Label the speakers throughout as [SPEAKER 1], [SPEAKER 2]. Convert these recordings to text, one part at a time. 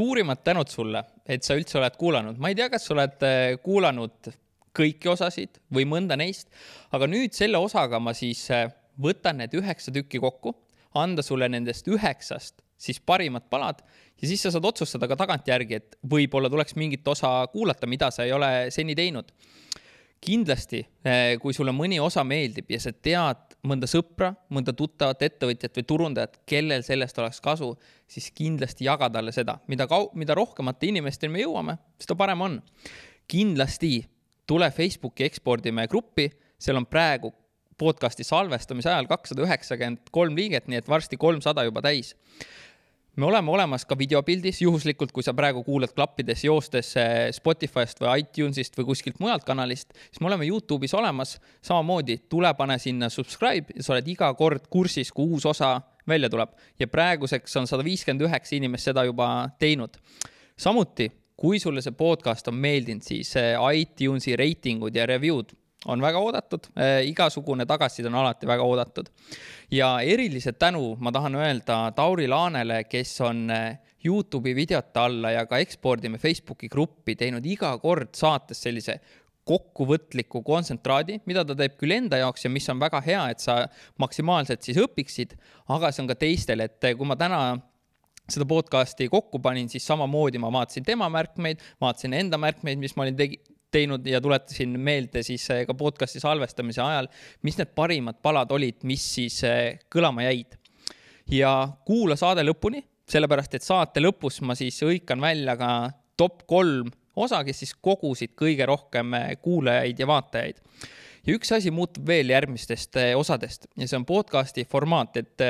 [SPEAKER 1] suurimad tänud sulle, et sa üldse oled kuulanud, ma ei tea, kas sa oled äh, kuulanud kõiki osasid või mõnda neist, aga nüüd selle osaga ma siis äh, võtan need üheksa tükki kokku, anda sulle nendest üheksast siis parimad palad ja siis sa saad otsustada ka tagantjärgi, et võib-olla tuleks mingit osa kuulata, mida sa ei ole seni teinud. Kindlasti, eh, kui sulle mõni osa meeldib ja sa tead mõnda sõpra, mõnda tuttavat ettevõtjat või turundajat, kellel sellest oleks kasu, siis kindlasti jaga talle seda, mida kau-, mida rohkemate inimesteni me jõuame, seda parem on. kindlasti tule Facebooki ekspordime gruppi, seal on praegu podcast'i salvestamise ajal kakssada üheksakümmend kolm liiget, nii et varsti kolmsada juba täis me oleme olemas ka videopildis, juhuslikult, kui sa praegu kuulad klappides joostes eh, Spotify'st või iTunes'ist või kuskilt mujalt kanalist, siis me oleme Youtube'is olemas. samamoodi tule, pane sinna subscribe ja sa oled iga kord kursis, kui uus osa välja tuleb ja praeguseks on sada viiskümmend üheksa inimest seda juba teinud. samuti, kui sulle see podcast on meeldinud, siis eh, iTunesi reitingud ja review'd on väga oodatud, äh, igasugune tagasiside on alati väga oodatud. ja erilise tänu ma tahan öelda Tauri Laanele, kes on äh, Youtube'i videote alla ja ka ekspordime Facebooki gruppi teinud iga kord saates sellise kokkuvõtliku kontsentraadi, mida ta teeb küll enda jaoks ja mis on väga hea, et sa maksimaalselt siis õpiksid, aga see on ka teistel, et äh, kui ma täna seda podcast'i kokku panin, siis samamoodi ma vaatasin tema märkmeid, vaatasin enda märkmeid, mis ma olin tegi, teinud ja tuletasin meelde siis eh, ka podcast'i salvestamise ajal, mis need parimad palad olid, mis siis eh, kõlama jäid. ja kuula saade lõpuni, sellepärast et saate lõpus ma siis hõikan välja ka top kolm osa, kes siis kogusid kõige rohkem eh, kuulajaid ja vaatajaid. ja üks asi muutub veel järgmistest osadest ja see on podcast'i formaat, et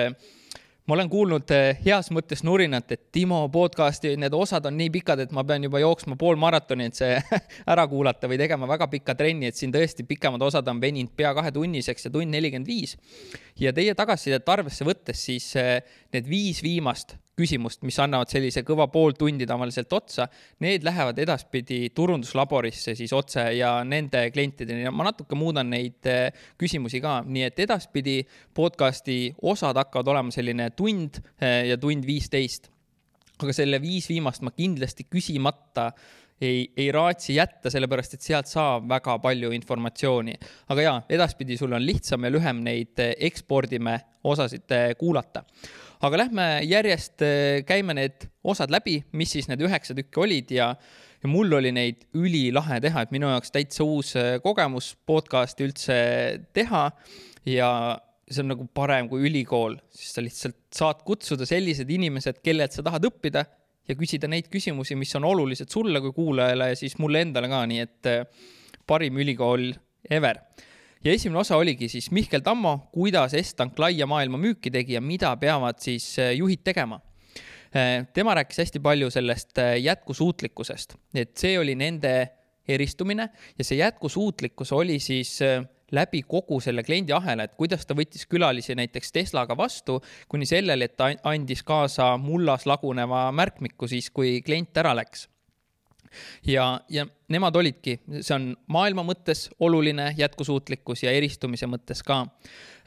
[SPEAKER 1] ma olen kuulnud eh, heas mõttes nurinat, et Timo podcast'i need osad on nii pikad, et ma pean juba jooksma pool maratoni, et see ära kuulata või tegema väga pika trenni, et siin tõesti pikemad osad on veninud pea kahetunniseks ja tund nelikümmend viis. ja teie tagasisidet arvesse võttes, siis eh, need viis viimast küsimust, mis annavad sellise kõva pool tundi tavaliselt otsa, need lähevad edaspidi turunduslaborisse siis otse ja nende klientideni ja ma natuke muudan neid eh, küsimusi ka, nii et edaspidi podcast'i osad hakkavad olema selline tund eh, ja tund viisteist. aga selle viis viimast ma kindlasti küsimata ei, ei raatsi jätta, sellepärast et sealt saab väga palju informatsiooni. aga jaa, edaspidi sul on lihtsam ja lühem neid eh, ekspordime osasid kuulata aga lähme järjest, äh, käime need osad läbi, mis siis need üheksa tükki olid ja, ja mul oli neid ülilahe teha, et minu jaoks täitsa uus äh, kogemus podcast'i üldse teha. Ja see on nagu parem kui ülikool, siis sa lihtsalt saad kutsuda sellised inimesed, kellelt sa tahad õppida ja küsida neid küsimusi, mis on olulised sulle kui kuulajale ja siis mulle endale ka, nii et äh, parim ülikool ever ja esimene osa oligi siis Mihkel Tammo, kuidas Estank laia maailma müüki tegi ja mida peavad siis äh, juhid tegema. Äh, tema rääkis hästi palju sellest äh, jätkusuutlikkusest, et see oli nende eristumine ja see jätkusuutlikkus oli siis läbi kogu selle kliendiahela, et kuidas ta võttis külalisi näiteks Teslaga vastu, kuni sellele, et ta andis kaasa mullas laguneva märkmiku siis, kui klient ära läks ja, ja nemad olidki, see on maailma mõttes oluline jätkusuutlikkus ja eristumise mõttes ka.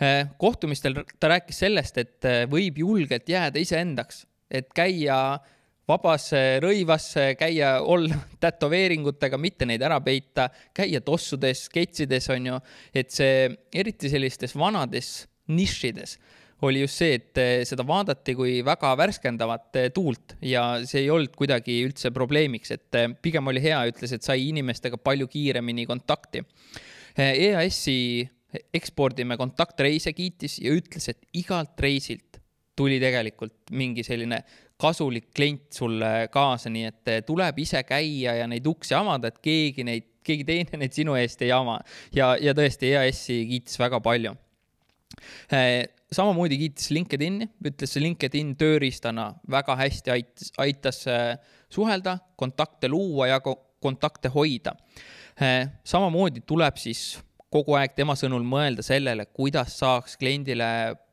[SPEAKER 1] Äh, kohtumistel ta rääkis sellest, et äh, võib julgelt jääda iseendaks, et käia vabas rõivas, käia, olla tätoveeringutega, mitte neid ära peita, käia tossudes, sketsides, on ju, et see eriti sellistes vanades nišides oli just see, et eh, seda vaadati kui väga värskendavat eh, tuult ja see ei olnud kuidagi üldse probleemiks, et eh, pigem oli hea, ütles, et sai inimestega palju kiiremini kontakti. EAS-i ekspordime kontaktreise kiitis ja ütles, et igalt reisilt tuli tegelikult mingi selline kasulik klient sulle kaasa, nii et tuleb ise käia ja neid uksi avada, et keegi neid, keegi teine neid sinu eest ei ava. ja, ja tõesti, EAS-i kiitis väga palju samamoodi kiitis LinkedIn'i, ütles LinkedIn tööriistana väga hästi aitas, aitas äh, suhelda, kontakte luua ja kontakte hoida. Äh, samamoodi tuleb siis kogu aeg tema sõnul mõelda sellele, kuidas saaks kliendile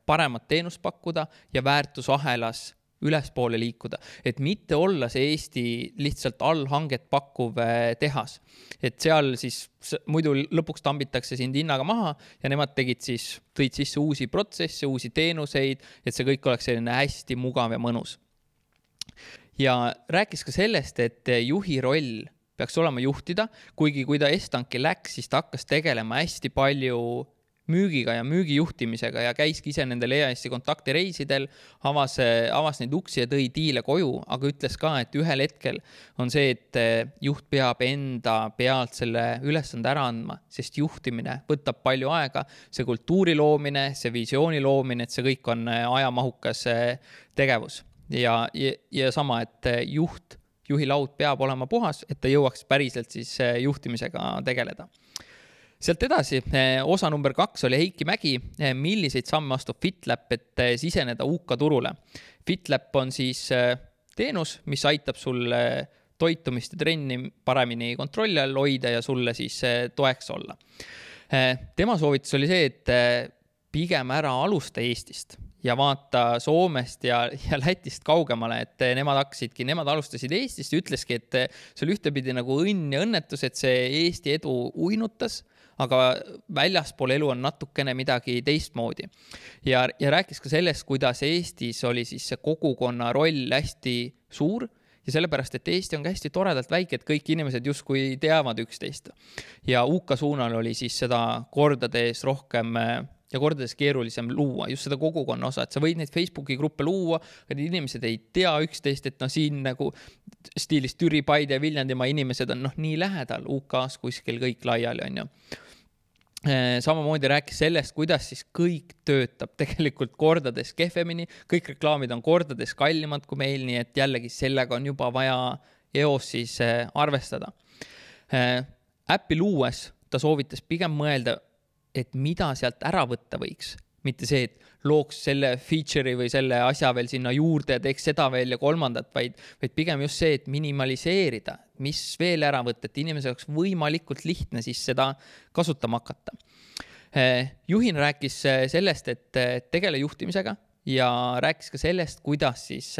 [SPEAKER 1] paremat teenust pakkuda ja väärtusahelas ülespoole liikuda, et mitte olla see Eesti lihtsalt allhanget pakkuv äh, tehas. et seal siis muidu lõpuks tambitakse sind hinnaga maha ja nemad tegid siis, tõid sisse uusi protsesse, uusi teenuseid, et see kõik oleks selline hästi mugav ja mõnus. ja rääkis ka sellest, et juhi roll peaks olema juhtida, kuigi kui ta Estanki läks, siis ta hakkas tegelema hästi palju müügiga ja müügijuhtimisega ja käiski ise nendel EAS-i kontaktireisidel, avas, avas neid uksi ja tõi diile koju, aga ütles ka, et ühel hetkel on see, et juht peab enda pealt selle ülesande ära andma, sest juhtimine võtab palju aega. see kultuuri loomine, see visiooni loomine, et see kõik on ajamahukas tegevus ja, ja, ja sama, et juht juhi laud peab olema puhas, et ta jõuaks päriselt siis eh, juhtimisega tegeleda sealt edasi, eh, osa number kaks oli Heiki Mägi, eh, milliseid samme astub FitLab, et siseneda UK turule. FitLab on siis teenus, mis aitab sul toitumist ja trenni paremini kontrolli all hoida ja sulle siis toeks olla. tema soovitus oli see, et pigem ära alusta Eestist ja vaata Soomest ja, ja Lätist kaugemale, et nemad hakkasidki, nemad alustasid Eestist ütleski, et see oli ühtepidi nagu õnn ja õnnetus, et see Eesti edu uinutas, aga väljaspool elu on natukene midagi teistmoodi. ja, ja rääkis ka sellest, kuidas Eestis oli siis see kogukonna roll hästi suur ja sellepärast, et Eesti on ka hästi toredalt väike, et kõik inimesed justkui teavad üksteist. ja UK suunal oli siis seda kordades rohkem ja kordades keerulisem luua just seda kogukonna osa, et sa võid neid Facebooki gruppe luua, aga need inimesed ei tea üksteist, et noh, siin nagu stiilis Türi, Paide ja Viljandimaa inimesed on noh, nii lähedal UK-s kuskil kõik laiali, on ju äh, samamoodi rääkis sellest, kuidas siis kõik töötab tegelikult kordades kehvemini, kõik reklaamid on kordades kallimad kui meil, nii et jällegi sellega on juba vaja eos siis äh, arvestada. Äh, äppi luues ta soovitas pigem mõelda et mida sealt ära võtta võiks, mitte see, et looks selle feature'i või selle asja veel sinna juurde ja teeks seda veel ja kolmandat, vaid, vaid pigem just see, et minimaliseerida, mis veel ära võtta, et inimesel oleks võimalikult lihtne siis seda kasutama hakata. Eh, juhin rääkis eh, sellest, et eh, tegele juhtimisega ja rääkis ka sellest, kuidas siis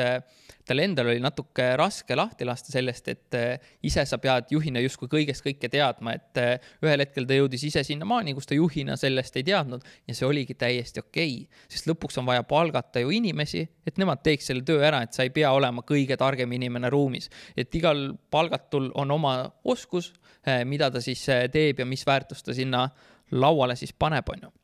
[SPEAKER 1] tal endal oli natuke raske lahti lasta sellest, et äh, ise sa pead juhina justkui kõigest kõike teadma, et äh, ühel hetkel ta jõudis ise sinnamaani, kus ta juhina sellest ei teadnud ja see oligi täiesti okei okay., sest lõpuks on vaja palgata ju inimesi, et nemad teeks selle töö ära, et sa ei pea olema kõige targem inimene ruumis, et igal palgatul on oma oskus, äh, mida ta siis teeb ja mis väärtust ta sinna lauale siis paneb, on ju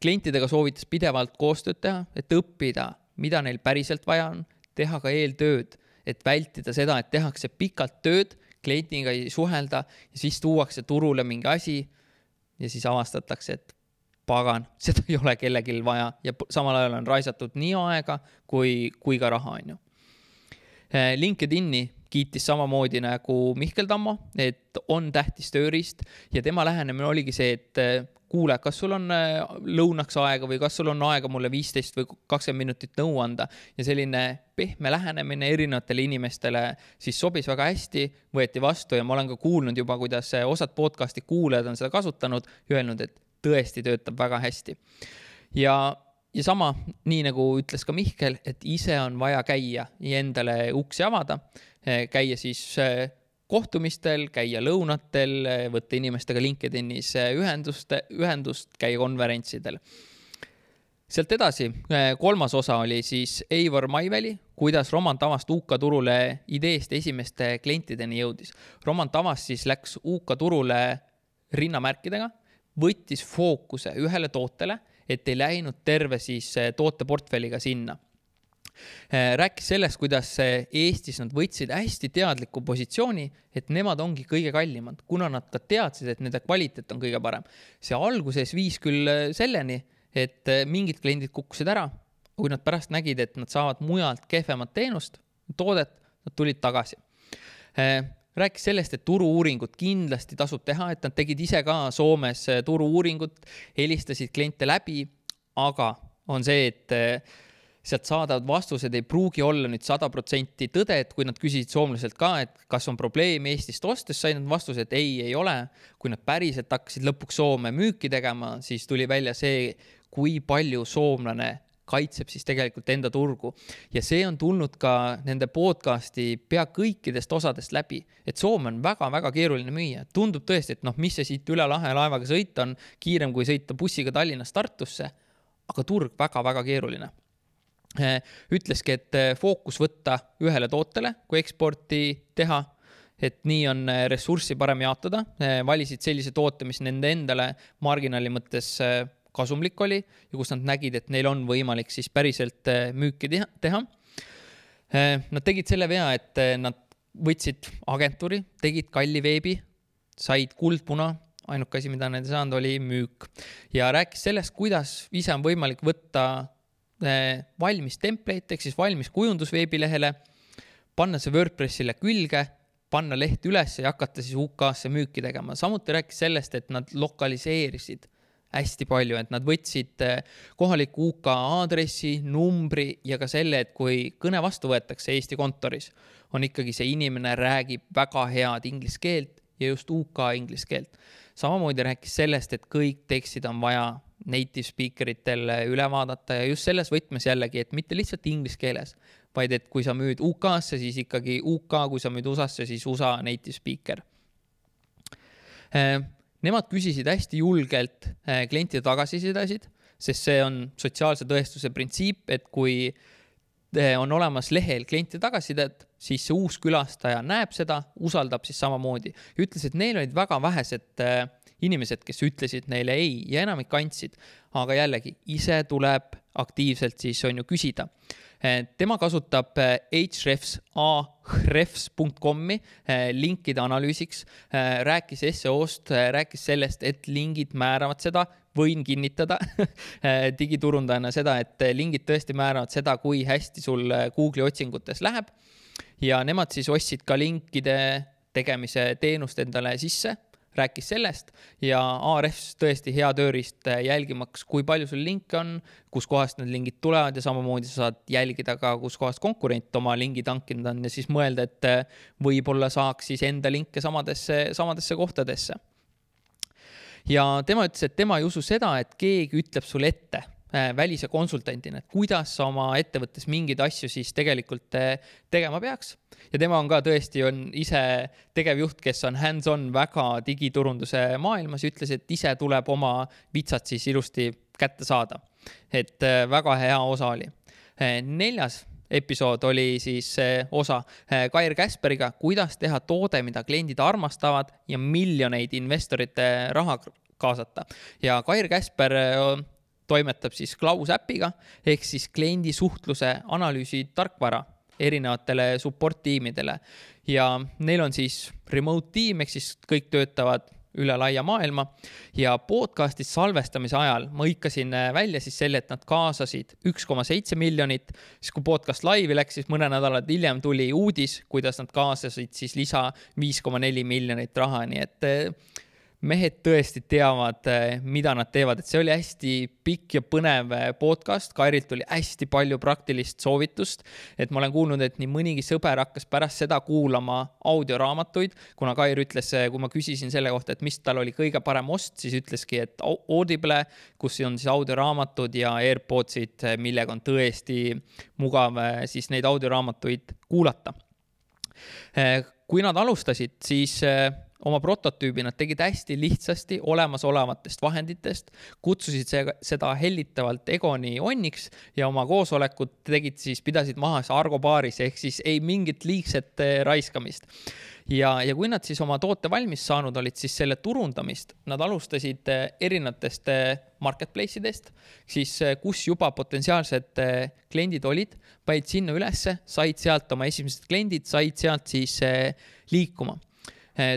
[SPEAKER 1] klientidega soovitas pidevalt koostööd teha, et õppida mida neil päriselt vaja on, teha ka eeltööd, et vältida seda, et tehakse pikalt tööd, kliendiga ei suhelda ja siis tuuakse turule mingi asi ja siis avastatakse, et pagan, seda ei ole kellelgi vaja ja samal ajal on raisatud nii aega kui, kui ka raha, on ju. Eh, LinkedIni kiitis samamoodi nagu Mihkel Tammo, et on tähtis tööriist ja tema lähenemine oligi see, et eh, kuule, kas sul on äh, lõunaks aega või kas sul on aega mulle viisteist või kakskümmend minutit nõu anda ja selline pehme lähenemine erinevatele inimestele siis sobis väga hästi, võeti vastu ja ma olen ka kuulnud juba, kuidas äh, osad podcast'i kuulajad on seda kasutanud ja öelnud, et tõesti töötab väga hästi. ja, ja sama, nii nagu ütles ka Mihkel, et ise on vaja käia ja endale uksi avada, äh, käia siis kohtumistel, käia lõunatel, võtta inimestega LinkedInis ühendust, ühendust, käia konverentsidel. sealt edasi, kolmas osa oli siis Eivor Maiväli, kuidas Roman Tavast UK turule ideest esimeste klientideni jõudis. Roman Tavast siis läks UK turule rinnamärkidega, võttis fookuse ühele tootele, et ei läinud terve siis tooteportfelliga sinna rääkis sellest, kuidas Eestis nad võtsid hästi teadliku positsiooni, et nemad ongi kõige kallimad, kuna nad ka teadsid, et nende kvaliteet on kõige parem. see alguses viis küll äh, selleni, et äh, mingid kliendid kukkusid ära, kui nad pärast nägid, et nad saavad mujalt kehvemat teenust, toodet, nad tulid tagasi rääkis sellest, et turu-uuringut kindlasti tasub teha, et nad tegid ise ka Soomes turu-uuringut, helistasid kliente läbi, aga on see, et sealt saadavad vastused ei pruugi olla nüüd sada protsenti tõde, et kui nad küsisid soomlaselt ka, et kas on probleem Eestist ostes, said nad vastuse, et ei, ei ole. kui nad päriselt hakkasid lõpuks Soome müüki tegema, siis tuli välja see, kui palju soomlane kaitseb siis tegelikult enda turgu. ja see on tulnud ka nende podcast'i pea kõikidest osadest läbi, et Soome on väga-väga keeruline müüa, tundub tõesti, et noh, mis see siit üle lahe laevaga sõita on, kiirem kui sõita bussiga Tallinnast Tartusse, aga turg väga-väga keeruline ütleski, et fookus võtta ühele tootele, kui eksporti teha et nii on ressurssi parem jaotada, valisid sellise toote, mis nende endale marginaali mõttes kasumlik oli ja kus nad nägid, et neil on võimalik siis päriselt müüki teha. Nad tegid selle vea, et nad võtsid agentuuri, tegid kalli veebi, said kuldpuna ainuke asi, mida nad ei saanud, oli müük. ja rääkis sellest, kuidas ise on võimalik võtta valmis template ehk siis valmis kujundus veebilehele, panna see WordPressile külge, panna leht üles ja hakata siis UK-sse müüki tegema. samuti rääkis sellest, et nad lokaliseerisid hästi palju, et nad võtsid eh, kohaliku UK aadressi, numbri ja ka selle, et kui kõne vastu võetakse Eesti kontoris, on ikkagi see inimene räägib väga head inglise keelt ja just UK inglise keelt samamoodi rääkis sellest, et kõik tekstid on vaja native speaker itel üle vaadata ja just selles võtmes jällegi, et mitte lihtsalt inglise keeles, vaid et kui sa müüd UK-sse, siis ikkagi UK, kui sa müüd USA-sse, siis USA native speaker. Äh, nemad küsisid hästi julgelt äh, klientide tagasisidesid, sest see on sotsiaalse tõestuse printsiip, et kui äh, on olemas lehel klientide tagasisidet, siis see uus külastaja näeb seda, usaldab siis samamoodi. ütles, et neil olid väga vähesed äh, inimesed, kes ütlesid neile ei ja enamik andsid. aga jällegi, ise tuleb aktiivselt siis on ju küsida. Äh, tema kasutab äh, Hrefs, ahrefs.com'i linkide analüüsiks, rääkis SEO-st, rääkis sellest, et lingid määravad seda, võin kinnitada digiturundajana seda, et lingid tõesti määravad seda, kui hästi sul Google'i otsingutes läheb ja nemad siis ostsid ka linkide tegemise teenust endale sisse, rääkis sellest ja Ahrefs tõesti hea tööriist jälgimaks, kui palju sul linke on, kuskohast need lingid tulevad ja samamoodi sa saad jälgida ka, kuskohast konkurent oma lingi tankinud on ja siis mõelda, et võib-olla saaks siis enda linke samadesse, samadesse kohtadesse. ja tema ütles, et tema ei usu seda, et keegi ütleb sulle ette välise konsultandina, et kuidas oma ettevõttes mingeid asju siis tegelikult äh, tegema peaks. ja tema on ka tõesti, on ise tegevjuht, kes on hands-on väga digiturunduse maailmas ütles, et ise tuleb oma vitsad siis ilusti kätte saada. et äh, väga hea osa oli. neljas episood oli siis osa Kair Käsperiga, kuidas teha toode, mida kliendid armastavad ja miljoneid investorite raha kaasata. ja Kair Käsper toimetab siis Klaus äpiga ehk siis kliendi suhtluse analüüsi tarkvara erinevatele support tiimidele ja neil on siis remote tiim ehk siis kõik töötavad üle laia maailma. Ja podcast'i salvestamise ajal ma hõikasin välja siis selle, et nad kaasasid üks koma seitse miljonit, siis kui podcast laivi läks, siis mõne nädalat hiljem tuli uudis, kuidas nad kaasasid siis lisa viis koma neli miljonit raha, nii et mehed tõesti teavad, eh, mida nad teevad, et see oli hästi pikk ja põnev eh, podcast, Kairilt tuli hästi palju praktilist soovitust. et ma olen kuulnud, et nii mõnigi sõber hakkas pärast seda kuulama audioraamatuid, kuna Kair ütles, eh, kui ma küsisin selle kohta, et mis tal oli kõige parem ost, siis ütleski, et Audible, kus on siis audioraamatud ja AirPodsid, millega on tõesti mugav siis neid audioraamatuid kuulata. kui nad alustasid, siis oma prototüübi nad tegid hästi lihtsasti olemasolevatest vahenditest, kutsusid see, seda hellitavalt Egoni onniks ja oma koosolekut tegid siis, pidasid maha Argo baaris ehk siis ei mingit liigset eh, raiskamist. ja, ja kui nad siis oma toote valmis saanud olid, siis selle turundamist nad alustasid eh, erinevatest eh, marketplace idest, siis kus juba potentsiaalsed kliendid olid, panid sinna ülesse, said sealt oma esimesed kliendid, said sealt siis liikuma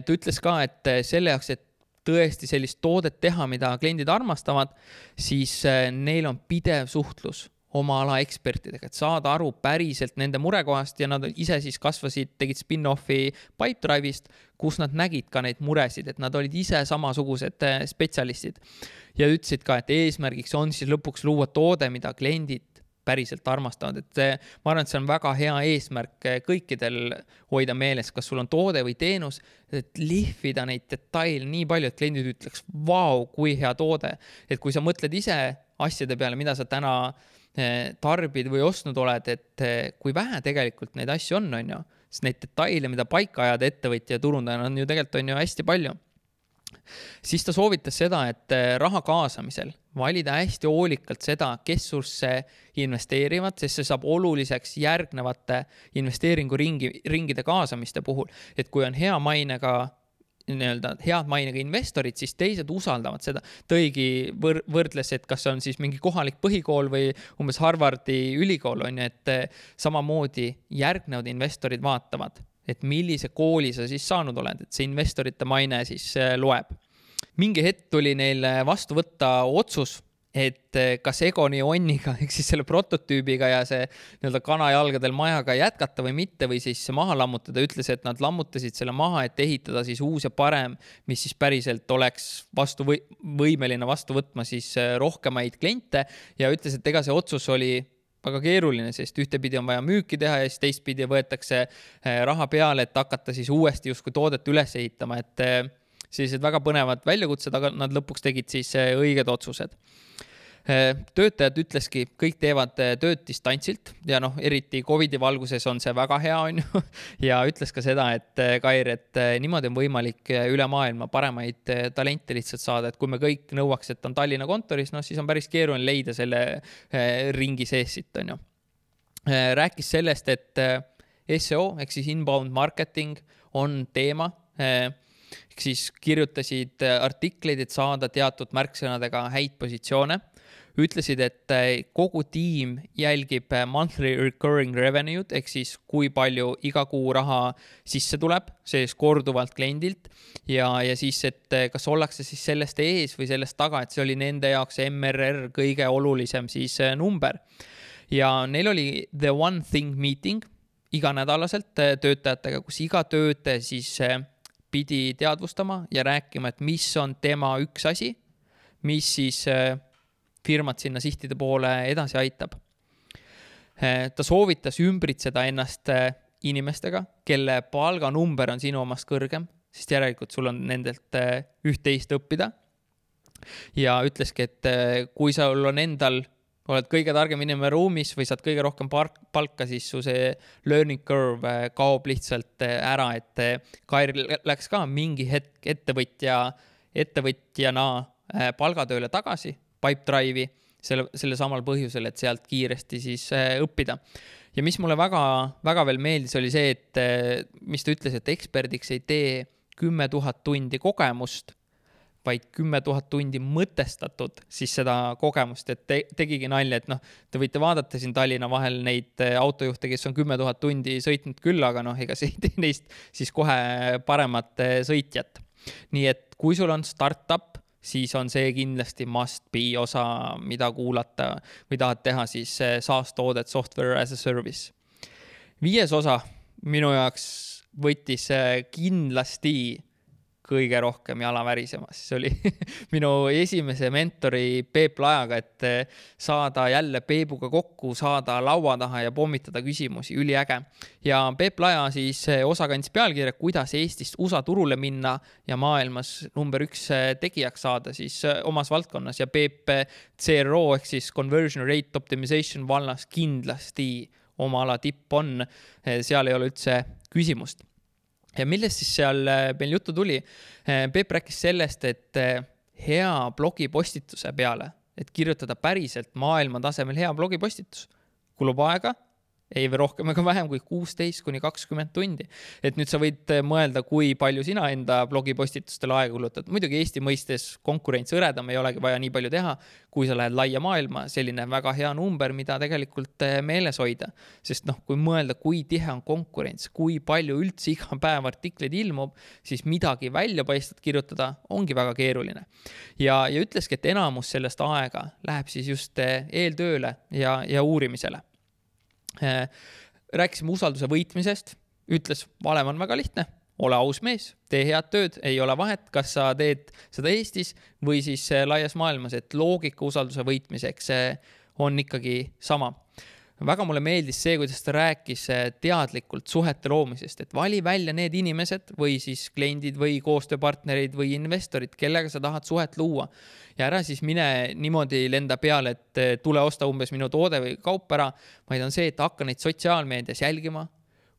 [SPEAKER 1] ta ütles ka, et eh, selle jaoks, et tõesti sellist toodet teha, mida kliendid armastavad, siis eh, neil on pidev suhtlus oma ala ekspertidega, et saada aru päriselt nende murekohast ja nad ise siis kasvasid, tegid spin-off'i Pipedrive'ist, kus nad nägid ka neid muresid, et nad olid ise samasugused spetsialistid. ja ütlesid ka, et eesmärgiks on siis lõpuks luua toode, mida kliendid päriselt armastavad, et ma arvan, et see on väga hea eesmärk eh, kõikidel hoida meeles, kas sul on toode või teenus, et lihvida neid detaile nii palju, et kliendid ütleks, vau, kui hea toode. et kui sa mõtled ise asjade peale, mida sa täna eh, tarbid või ostnud oled, et eh, kui vähe tegelikult neid asju on, on ju, sest neid detaile, mida paika ajada ettevõtja ja turundajana on ju tegelikult on ju hästi palju siis ta soovitas seda, et äh, raha kaasamisel valida hästi hoolikalt seda, kes susse investeerivad, sest see saab oluliseks järgnevate investeeringuringi, ringide kaasamiste puhul. et kui on hea mainega nii-öelda head mainega investorid, siis teised usaldavad seda. tõigi võr-, võrdles, et kas see on siis mingi kohalik põhikool või umbes Harvardi ülikool on ju, et eh, samamoodi järgnevad investorid vaatavad, et millise kooli sa siis saanud oled, et see investorite maine siis eh, loeb. mingi hetk tuli neil vastu võtta otsus et eh, kas Egoni Onniga ehk siis selle prototüübiga ja see nii-öelda kanajalgadel majaga jätkata või mitte või siis maha lammutada, ütles, et nad lammutasid selle maha, et ehitada siis uus ja parem, mis siis päriselt oleks vastu või võimeline vastu võtma siis rohkemaid kliente ja ütles, et ega see otsus oli väga keeruline, sest ühtepidi on vaja müüki teha ja siis teistpidi võetakse eh, raha peale, et hakata siis uuesti justkui toodet üles ehitama, et sellised väga põnevad väljakutsed, aga nad lõpuks tegid siis õiged otsused töötajad ütleski, kõik teevad äh, tööd distantsilt ja noh, eriti Covidi valguses on see väga hea, on ju. ja ütles ka seda, et äh, Kair, et niimoodi on võimalik üle maailma paremaid talente lihtsalt saada, et kui me kõik nõuaks, et on Tallinna kontoris, noh siis on päris keeruline leida selle ringi sees siit, on ju. rääkis sellest, et seo ehk siis inbound marketing on teema ehk siis kirjutasid artikleid, et saada teatud märksõnadega häid positsioone ütlesid, et äh, kogu tiim jälgib äh, monthly recurring revenue'd ehk siis kui palju iga kuu raha sisse tuleb, see siis korduvalt kliendilt ja, ja siis, et äh, kas ollakse siis sellest ees või sellest taga, et see oli nende jaoks MRR kõige olulisem siis number. ja neil oli the one thing meeting iganädalaselt töötajatega, kus iga töötaja siis pidi teadvustama ja rääkima, et mis on tema üks asi, mis siis firmat sinna sihtide poole edasi aitab. Eh, ta soovitas ümbritseda ennast eh, inimestega, kelle palganumber on sinu omast kõrgem, sest järelikult sul on nendelt eh, üht-teist õppida. ja ütleski, et kui sul on endal, oled kõige targem inimene ruumis või saad kõige rohkem palka, siis su see learning curve kaob lihtsalt ära, et Kairil läks ka mingi hetk ettevõtja, ettevõtjana palgatööle tagasi Pipedrive'i selle, selle samal põhjusel, et sealt kiiresti siis äh, õppida. ja mis mulle väga, väga veel meeldis, oli see, et äh, mis ta ütles, et eksperdiks ei tee kümme tuhat tundi kogemust, vaid kümme tuhat tundi mõtestatud siis seda kogemust, et te, tegigi nalja, et noh, te võite vaadata siin Tallinna vahel neid äh, autojuhte, kes on kümme tuhat tundi sõitnud küll, aga noh, ega see ei tee neist siis kohe paremat sõitjat. nii et kui sul on startup siis on see kindlasti must be osa, mida kuulata või tahad teha siis SaaS-toodet software as a service. viies osa minu jaoks võttis kindlasti kõige rohkem jala värisemas, see oli minu esimese mentori Peep Lajaga, et eh, saada jälle Peebuga kokku, saada laua taha ja pommitada küsimusi, üliäge. ja Peep Laja siis eh, osa kandis pealkirja, kuidas Eestist USA turule minna ja maailmas number üks eh, tegijaks saada siis omas valdkonnas. Ja Peep CRO ehk siis conversion rate optimization vallas kindlasti oma ala tipp on, seal ei ole üldse küsimust ja millest siis seal äh, meil juttu tuli? Äh, Peep rääkis sellest, et äh, hea blogipostituse peale, et kirjutada päriselt maailma tasemel hea blogipostitus, kulub aega ei rohkem ega vähem kui kuusteist kuni kakskümmend tundi. et nüüd sa võid äh, mõelda, kui palju sina enda blogipostitustele aega kulutad. muidugi Eesti mõistes konkurents hõredam, ei olegi vaja nii palju teha. kui sa lähed laia maailma, selline väga hea number, mida tegelikult äh, meeles hoida. sest noh, kui mõelda, kui tihe on konkurents, kui palju üldse iga päev artikleid ilmub, siis midagi väljapaistvat kirjutada ongi väga keeruline. ja, ja ütleski, et enamus sellest aega läheb siis just äh, eeltööle ja, ja uurimisele rääkisime usalduse võitmisest, ütles, valem on väga lihtne, ole aus mees, tee head tööd, ei ole vahet, kas sa teed seda Eestis või siis äh, laias maailmas, et loogika usalduse võitmiseks äh, on ikkagi sama väga mulle meeldis see, kuidas ta rääkis eh, teadlikult suhete loomisest, et vali välja need inimesed või siis kliendid või koostööpartnerid või investorid, kellega sa tahad suhet luua. ja ära siis mine niimoodi lenda peale, et eh, tule osta umbes minu toode või kaup ära, vaid on see, et hakka neid sotsiaalmeedias jälgima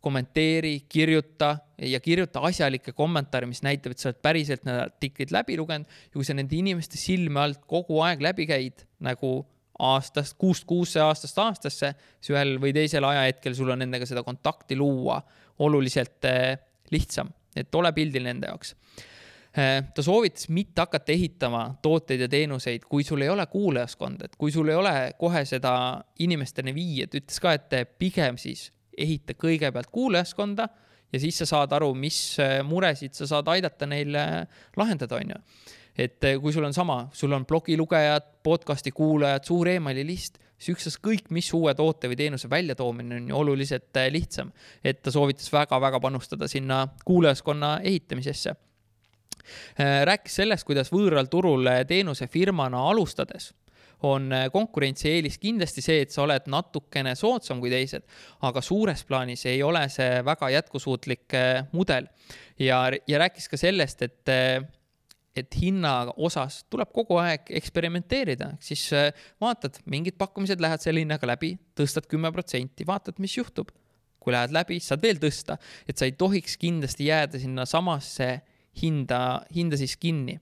[SPEAKER 1] kommenteeri, kirjuta ja kirjuta asjalikke kommentaare, mis näitab, et sa oled päriselt need artiklid läbi lugenud ja kui sa nende inimeste silme alt kogu aeg läbi käid nagu aastast, kuust kuusse, aastast aastasse, siis ühel või teisel ajahetkel sul on nendega seda kontakti luua oluliselt eh, lihtsam, et ole pildil nende jaoks eh, ta soovitas mitte hakata ehitama tooteid ja teenuseid, kui sul ei ole kuulajaskonda, et kui sul ei ole kohe seda inimesteni viia, et ütles ka, et pigem siis ehita kõigepealt kuulajaskonda ja siis sa saad aru, mis muresid sa saad aidata neil lahendada, on ju. Et äh, kui sul on sama, sul on blogilugejad, podcast'i kuulajad, suur emaili list, siis ükstaskõik, mis uue toote või teenuse väljatoomine on ju oluliselt äh, lihtsam. et ta soovitas väga-väga panustada sinna kuulajaskonna ehitamisesse rääkis sellest, kuidas võõral turul teenusefirmana alustades on konkurentsieelis kindlasti see, et sa oled natukene soodsam kui teised, aga suures plaanis ei ole see väga jätkusuutlik mudel. ja, ja rääkis ka sellest, et et hinna osas tuleb kogu aeg eksperimenteerida, siis vaatad, mingid pakkumised lähevad selle hinnaga läbi, tõstad kümme protsenti, vaatad, mis juhtub. kui lähed läbi, saad veel tõsta, et sa ei tohiks kindlasti jääda sinna samasse hinda, hinda siis kinni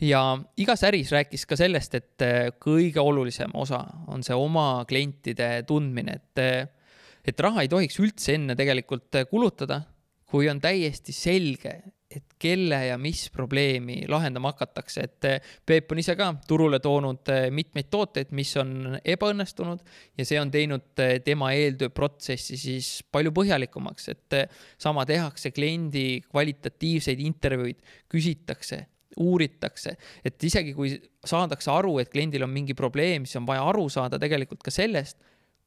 [SPEAKER 1] ja igas äris rääkis ka sellest, et äh, kõige olulisem osa on see oma klientide tundmine, et, äh, et raha ei tohiks üldse enne tegelikult äh, kulutada, kui on täiesti selge, et kelle ja mis probleemi lahendama hakatakse, et Peep on ise ka turule toonud mitmeid tooteid, mis on ebaõnnestunud ja see on teinud tema eeltööprotsessi siis palju põhjalikumaks, et sama tehakse kliendi kvalitatiivseid intervjuuid, küsitakse uuritakse, et isegi kui saadakse aru, et kliendil on mingi probleem, siis on vaja aru saada tegelikult ka sellest,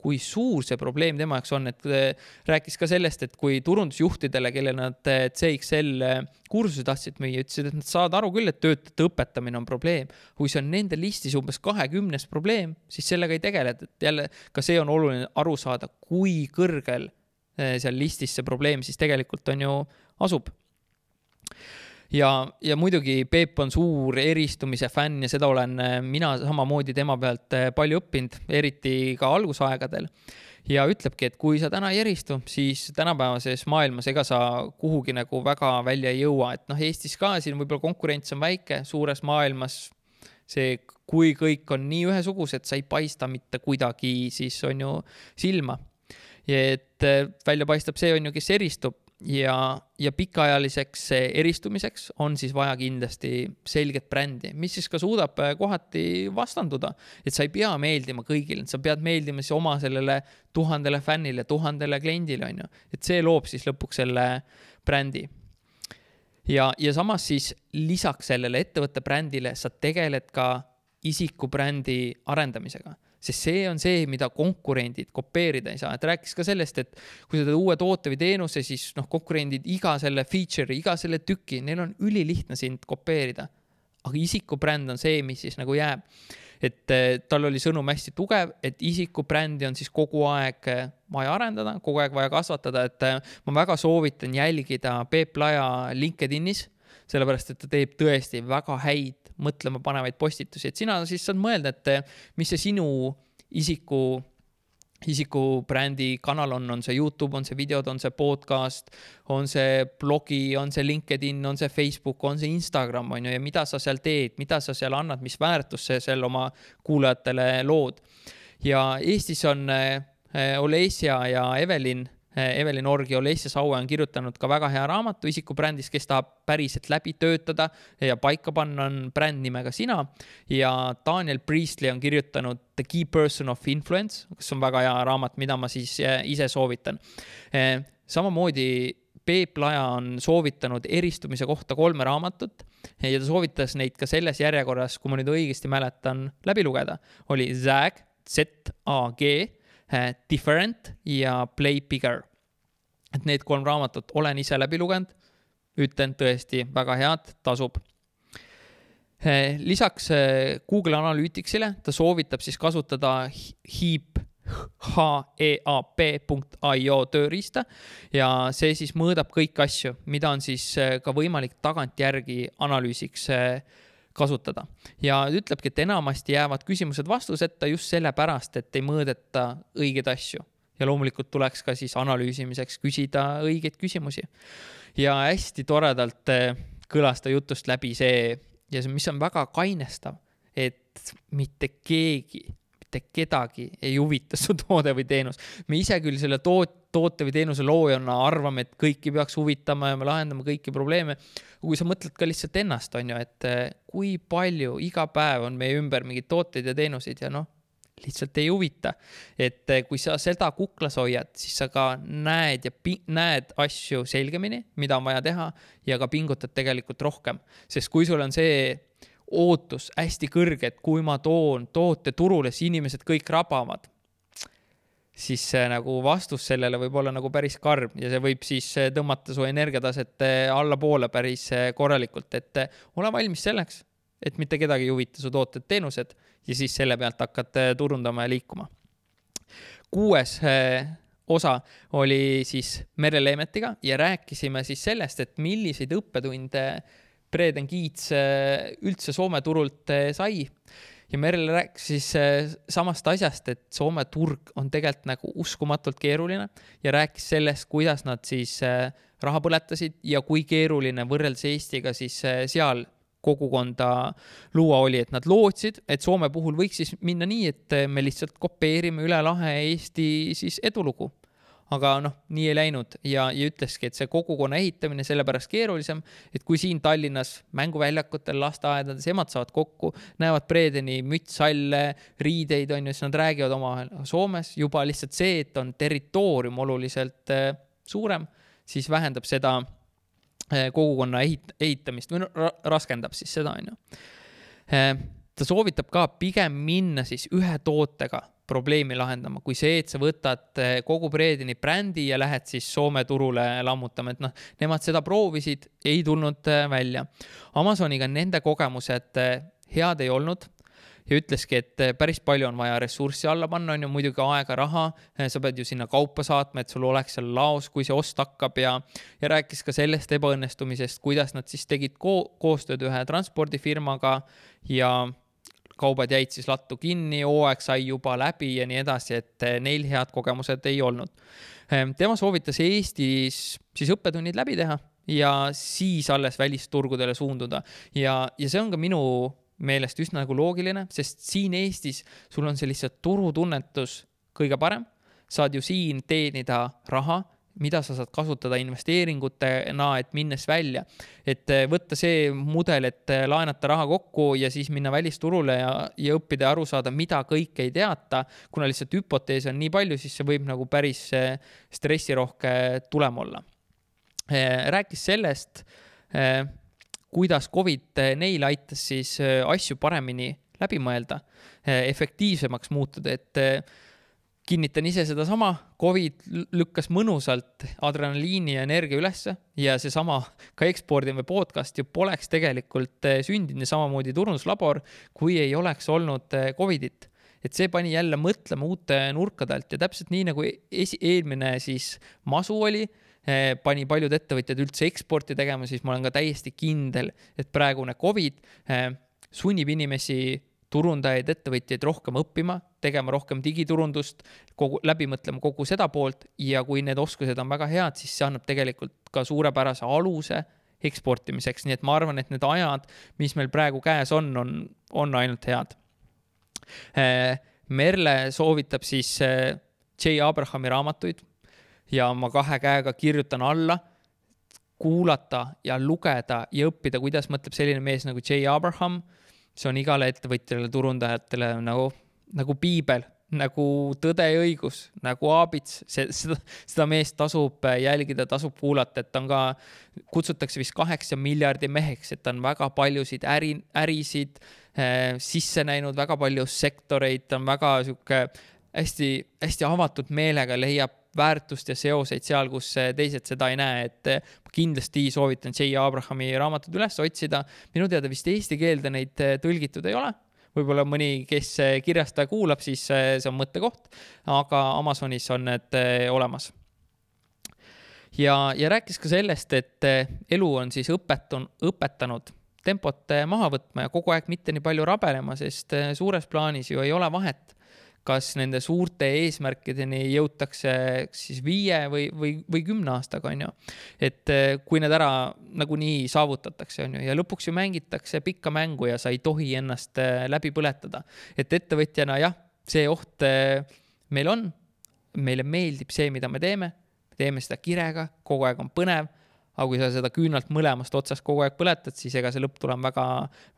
[SPEAKER 1] kui suur see probleem tema jaoks on, et äh, rääkis ka sellest, et kui turundusjuhtidele, kellele nad äh, CXL äh, kursuse tahtsid müüa, ütlesid, et nad saavad aru küll, et töötajate õpetamine on probleem. kui see on nende listis umbes kahekümnes probleem, siis sellega ei tegeleta, et jälle ka see on oluline aru saada, kui kõrgel seal listis see probleem siis tegelikult on ju asub ja, ja muidugi Peep on suur eristumise fänn ja seda olen äh, mina samamoodi tema pealt äh, palju õppinud, eriti ka algusaegadel. ja ütlebki, et kui sa täna ei eristu, siis tänapäevases maailmas ega sa kuhugi nagu väga välja ei jõua, et noh, Eestis ka siin võib-olla konkurents on väike, suures maailmas see, kui kõik on nii ühesugused, sa ei paista mitte kuidagi, siis on ju silma. et äh, välja paistab see on ju, kes eristub ja, ja pikaajaliseks eristumiseks on siis vaja kindlasti selget brändi, mis siis ka suudab äh, kohati vastanduda. et sa ei pea meeldima kõigile, sa pead meeldima siis oma sellele tuhandele fännile, tuhandele kliendile, on ju. et see loob siis lõpuks selle brändi. ja, ja samas siis lisaks sellele ettevõtte brändile sa tegeled ka isikubrändi arendamisega sest see on see, mida konkurendid kopeerida ei saa, et rääkis ka sellest, et kui sa teed uue toote või teenuse, siis noh, konkurendid iga selle feature'i, iga selle tüki, neil on ülilihtne sind kopeerida. aga isikubränd on see, mis siis nagu jääb. et eh, tal oli sõnum hästi tugev, et isikubrändi on siis kogu aeg eh, vaja arendada, kogu aeg vaja kasvatada, et eh, ma väga soovitan jälgida Peep Laja LinkedInis sellepärast et ta teeb tõesti väga häid mõtlemapanevaid postitusi, et sina siis saad mõelda, et eh, mis see sinu isiku isikubrändi kanal on, on see Youtube, on see videod, on see podcast, on see blogi, on see LinkedIn, on see Facebook, on see Instagram, on ju, ja mida sa seal teed, mida sa seal annad, mis väärtust sa seal oma kuulajatele lood. ja Eestis on äh, Olesia ja Evelin Eh, Evelin Org ja Olesja Saue on kirjutanud ka väga hea raamatu isikubrändis, kes tahab päriselt läbi töötada ja paika panna, on bränd nimega sina. ja Daniel Priestley on kirjutanud The Key Person of Influence, kes on väga hea raamat, mida ma siis eh, ise soovitan. Eh, samamoodi Peep Laja on soovitanud eristumise kohta kolme raamatut ja ta soovitas neid ka selles järjekorras, kui ma nüüd õigesti mäletan, läbi lugeda. oli Zag, Z-A-G Different ja Play Bigger. et need kolm raamatut olen ise läbi lugenud, ütlen tõesti väga head, tasub. Eh, lisaks eh, Google Analyticsile ta soovitab siis kasutada Heap heap.io tööriista ja see siis mõõdab kõiki asju, mida on siis ka võimalik tagantjärgi analüüsiks kasutada. ja ütlebki, et enamasti jäävad küsimused vastuseta just sellepärast, et ei mõõdeta õigeid asju. ja loomulikult tuleks ka siis analüüsimiseks küsida õigeid küsimusi. ja hästi toredalt eh, kõlas ta jutust läbi see ja see, mis on väga kainestav, et mitte keegi mitte kedagi ei huvita su toode või teenus. me ise küll selle toot-, toote või teenuse loojana arvame, et kõiki peaks huvitama ja me lahendame kõiki probleeme. kui sa mõtled ka lihtsalt ennast, on ju, et eh, kui palju iga päev on meie ümber mingeid tooteid ja teenuseid ja noh, lihtsalt ei huvita. et eh, kui sa seda kuklas hoiad, siis sa ka näed ja näed asju selgemini, mida on vaja teha ja ka pingutad tegelikult rohkem, sest kui sul on see ootus hästi kõrge, et kui ma toon toote turule, siis inimesed kõik rabavad. Siis nagu vastus sellele võib olla nagu päris karm ja see võib siis eh, tõmmata su energiataset eh, allapoole päris eh, korralikult, et ole valmis selleks, et mitte kedagi ei huvita su tooted-teenused ja siis selle pealt hakkad turundama ja liikuma. kuues osa oli siis Merle Leemetiga ja rääkisime siis sellest, et milliseid õppetunde Breden Kiits üldse Soome turult sai. Ja Merle rääkis siis äh, samast asjast, et Soome turg on tegelikult nagu uskumatult keeruline ja rääkis sellest, kuidas nad siis raha põletasid ja kui keeruline võrreldes Eestiga siis seal kogukonda luua oli, et nad lootsid, et Soome puhul võiks siis minna nii, et me lihtsalt kopeerime üle lahe Eesti siis edulugu aga noh, nii ei läinud ja, ja ütleski, et see kogukonna ehitamine sellepärast keerulisem, et kui siin Tallinnas mänguväljakutel, lasteaedades emad saavad kokku, näevad Bredeni mütshalle, riideid on ju, siis nad räägivad omavahel. Soomes juba lihtsalt see, et on territoorium oluliselt äh, suurem, siis vähendab seda äh, kogukonna ehit-, ehitamist või no raskendab siis seda, on ju. Ta soovitab ka pigem minna siis ühe tootega probleemi lahendama, kui see, et sa võtad eh, kogu Bredini brändi ja lähed siis Soome turule lammutama, et noh, nemad seda proovisid, ei tulnud eh, välja. Amazoniga nende kogemused eh, head ei olnud ja ütleski, et päris palju on vaja ressurssi alla panna, on ju, muidugi aega, raha, sa pead ju sinna kaupa saatma, et sul oleks seal laos, kui see ost hakkab ja, ja rääkis ka sellest ebaõnnestumisest, kuidas nad siis tegid ko koostööd ühe transpordifirmaga ja kaubad jäid siis lattu kinni, hooaeg sai juba läbi ja nii edasi, et eh, neil head kogemused ei olnud. Ehm, tema soovitas Eestis siis õppetunnid läbi teha ja siis alles välisturgudele suunduda ja, ja see on ka minu meelest üsna nagu loogiline, sest siin Eestis sul on see lihtsalt turutunnetus kõige parem, saad ju siin teenida raha mida sa saad kasutada investeeringutena, et minnes välja. et eh, võtta see mudel, et eh, laenata raha kokku ja siis minna välisturule ja, ja õppida ja aru saada, mida kõike ei teata, kuna lihtsalt hüpoteese on nii palju, siis see võib nagu päris eh, stressirohke tulem olla. rääkis sellest, kuidas Covid neile aitas siis asju paremini läbi mõelda, efektiivsemaks muutuda, et kinnitan ise sedasama, Covid lükkas mõnusalt adrenaliini ja energia ülesse ja seesama ka ekspordime podcast ju poleks tegelikult eh, sündinud ja samamoodi turunduslabor, kui ei oleks olnud eh, Covidit. et see pani jälle mõtlema uute nurkade alt ja täpselt nii nagu esi, eelmine siis masu oli eh, pani paljud ettevõtjad üldse eksporti tegema, siis ma olen ka täiesti kindel, et praegune Covid sunnib inimesi turundajaid, ettevõtjaid rohkem õppima, tegema rohkem digiturundust, kogu, läbi mõtlema kogu seda poolt ja kui need oskused on väga head, siis see annab tegelikult ka suurepärase aluse eksportimiseks, nii et ma arvan, et need ajad, mis meil praegu käes on, on, on ainult head. Äh, Merle soovitab siis äh, J. Abrahami raamatuid ja ma kahe käega kirjutan alla kuulata ja lugeda ja õppida, kuidas mõtleb selline mees nagu J. Abraham see on igale ettevõtjale, turundajatele nagu, nagu piibel, nagu tõde ja õigus, nagu aabits, see, seda, seda meest tasub jälgida, tasub kuulata, et ta on ka, kutsutakse vist kaheksa miljardi meheks, et ta on väga paljusid äri, ärisid äh, sisse näinud, väga palju sektoreid, ta on väga sihuke hästi, hästi avatud meelega, leiab väärtust ja seoseid seal, kus teised seda ei näe, et ma kindlasti soovitan J. Abrahami raamatud üles otsida. minu teada vist eesti keelde neid tõlgitud ei ole võib-olla mõni, kes kirjasta kuulab, siis see on mõttekoht, aga Amazonis on need olemas. ja, ja rääkis ka sellest, et elu on siis õpetun-, õpetanud tempot maha võtma ja kogu aeg mitte nii palju rabelema, sest suures plaanis ju ei ole vahet kas nende suurte eesmärkideni jõutakse siis viie või, või, või kümne aastaga, on ju. et eh, kui need ära nagunii saavutatakse, on ju, ja lõpuks ju mängitakse pikka mängu ja sa ei tohi ennast eh, läbi põletada. et ettevõtjana jah, see oht eh, meil on, meile meeldib see, mida me teeme, teeme seda kirega, kogu aeg on põnev aga kui sa seda küünalt mõlemast otsast kogu aeg põletad, siis ega see lõpptulem väga,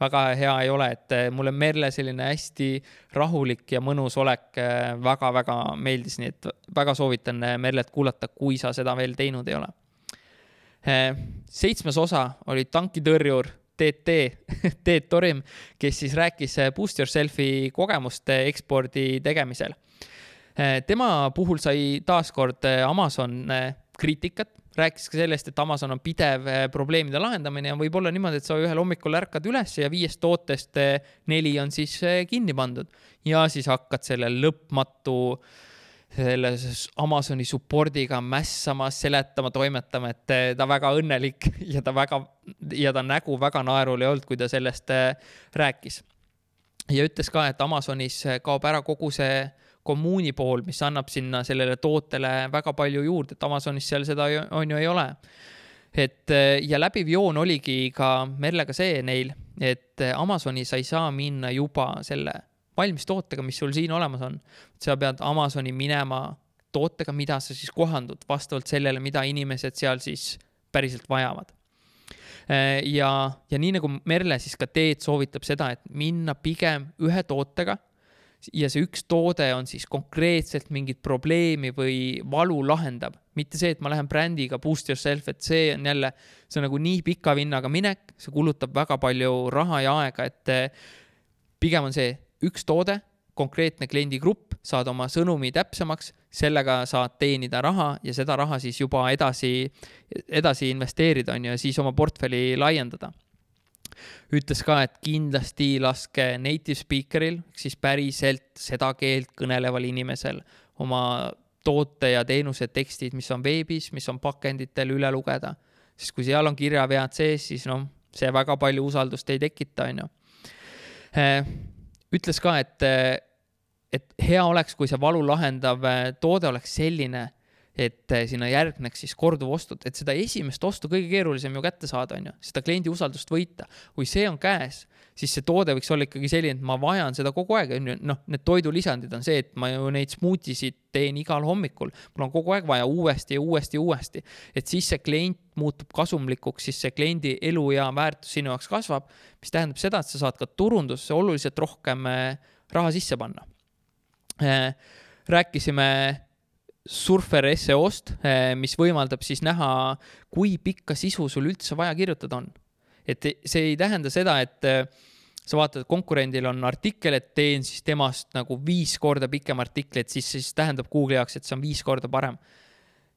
[SPEAKER 1] väga hea ei ole, et eh, mulle Merle selline hästi rahulik ja mõnus olek väga-väga eh, meeldis, nii et väga soovitan eh, Merlet kuulata, kui sa seda veel teinud ei ole. seitsmes osa oli tankitõrjur TT, Teet Torim, kes siis rääkis Boost Yourselfi kogemuste ekspordi tegemisel. tema puhul sai taaskord Amazon kriitikat rääkis ka sellest, et Amazon on pidev eh, probleemide lahendamine ja võib olla niimoodi, et sa ühel hommikul ärkad üles ja viiest tootest eh, neli on siis eh, kinni pandud ja siis hakkad selle lõpmatu selle Amazoni support'iga mässama, seletama, toimetama, et ta väga õnnelik ja ta väga ja ta nägu väga naerul ei olnud, kui ta sellest rääkis. ja ütles ka, et Amazonis kaob ära kogu see kommuuni pool, mis annab sinna sellele tootele väga palju juurde, et Amazonis seal seda on ju ei ole. et ja läbiv joon oligi ka Merlega see neil, et Amazoni sa ei saa minna juba selle valmis tootega, mis sul siin olemas on. sa pead Amazoni minema tootega, mida sa siis kohandud vastavalt sellele, mida inimesed seal siis päriselt vajavad ja, ja nii nagu Merle siis ka teed soovitab seda, et minna pigem ühe tootega ja see üks toode on siis konkreetselt mingit probleemi või valu lahendab, mitte see, et ma lähen brändiga boost yourself, et see on jälle, see on nagu nii pika vinnaga minek, see kulutab väga palju raha ja aega, et eh, pigem on see üks toode, konkreetne kliendigrupp, saad oma sõnumi täpsemaks, sellega saad teenida raha ja seda raha siis juba edasi, edasi investeerida, on ju, ja siis oma portfelli laiendada ütles ka, et kindlasti laske native speaker'il, siis päriselt seda keelt kõneleval inimesel oma toote ja teenuse tekstid, mis on veebis, mis on pakenditel üle lugeda. sest kui seal on kirjavead sees, siis noh, see väga palju usaldust ei tekita, on ju. Äh, ütles ka, et, et hea oleks, kui see valu lahendav äh, toode oleks selline et eh, sinna järgneks siis korduvostud, et seda esimest ostu kõige keerulisem ju kätte saada, on ju, seda kliendi usaldust võita. kui see on käes, siis see toode võiks olla ikkagi selline, et ma vajan seda kogu aeg, on ju, noh, need toidulisandid on see, et ma ju neid smuutisid teen igal hommikul. mul on kogu aeg vaja uuesti ja uuesti ja uuesti, et siis see klient muutub kasumlikuks, siis see kliendi elu ja väärtus sinu jaoks kasvab, mis tähendab seda, et sa saad ka turundusse oluliselt rohkem eh, raha sisse panna. Eh, rääkisime Surfer SEO-st, eh, mis võimaldab siis näha, kui pikka sisu sul üldse vaja kirjutada on. et see ei tähenda seda, et eh, sa vaatad, konkurendil on artikkel, et teen siis temast nagu viis korda pikem artikli, et siis, siis tähendab Google'i jaoks, et see on viis korda parem.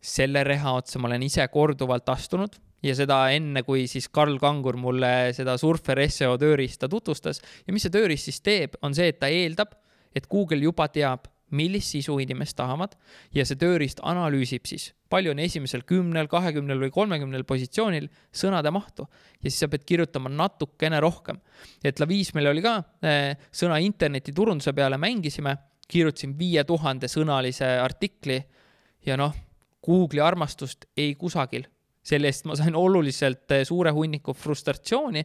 [SPEAKER 1] selle reha otsa ma olen ise korduvalt astunud ja seda enne, kui siis Karl Kangur mulle seda Surfer SEO tööriista tutvustas. ja mis see tööriist siis teeb, on see, et ta eeldab, et Google juba teab millist sisu inimesed tahavad. Ja see tööriist analüüsib siis, palju on esimesel kümnel, kahekümnel või kolmekümnel positsioonil sõnade mahtu. Ja siis sa pead kirjutama natukene rohkem. et Laviis meil oli ka eh, sõna internetiturunduse peale mängisime, kirjutasin viie tuhande sõnalise artikli. Ja noh, Google'i armastust ei kusagil. selle eest ma sain oluliselt eh, suure hunniku frustratsiooni.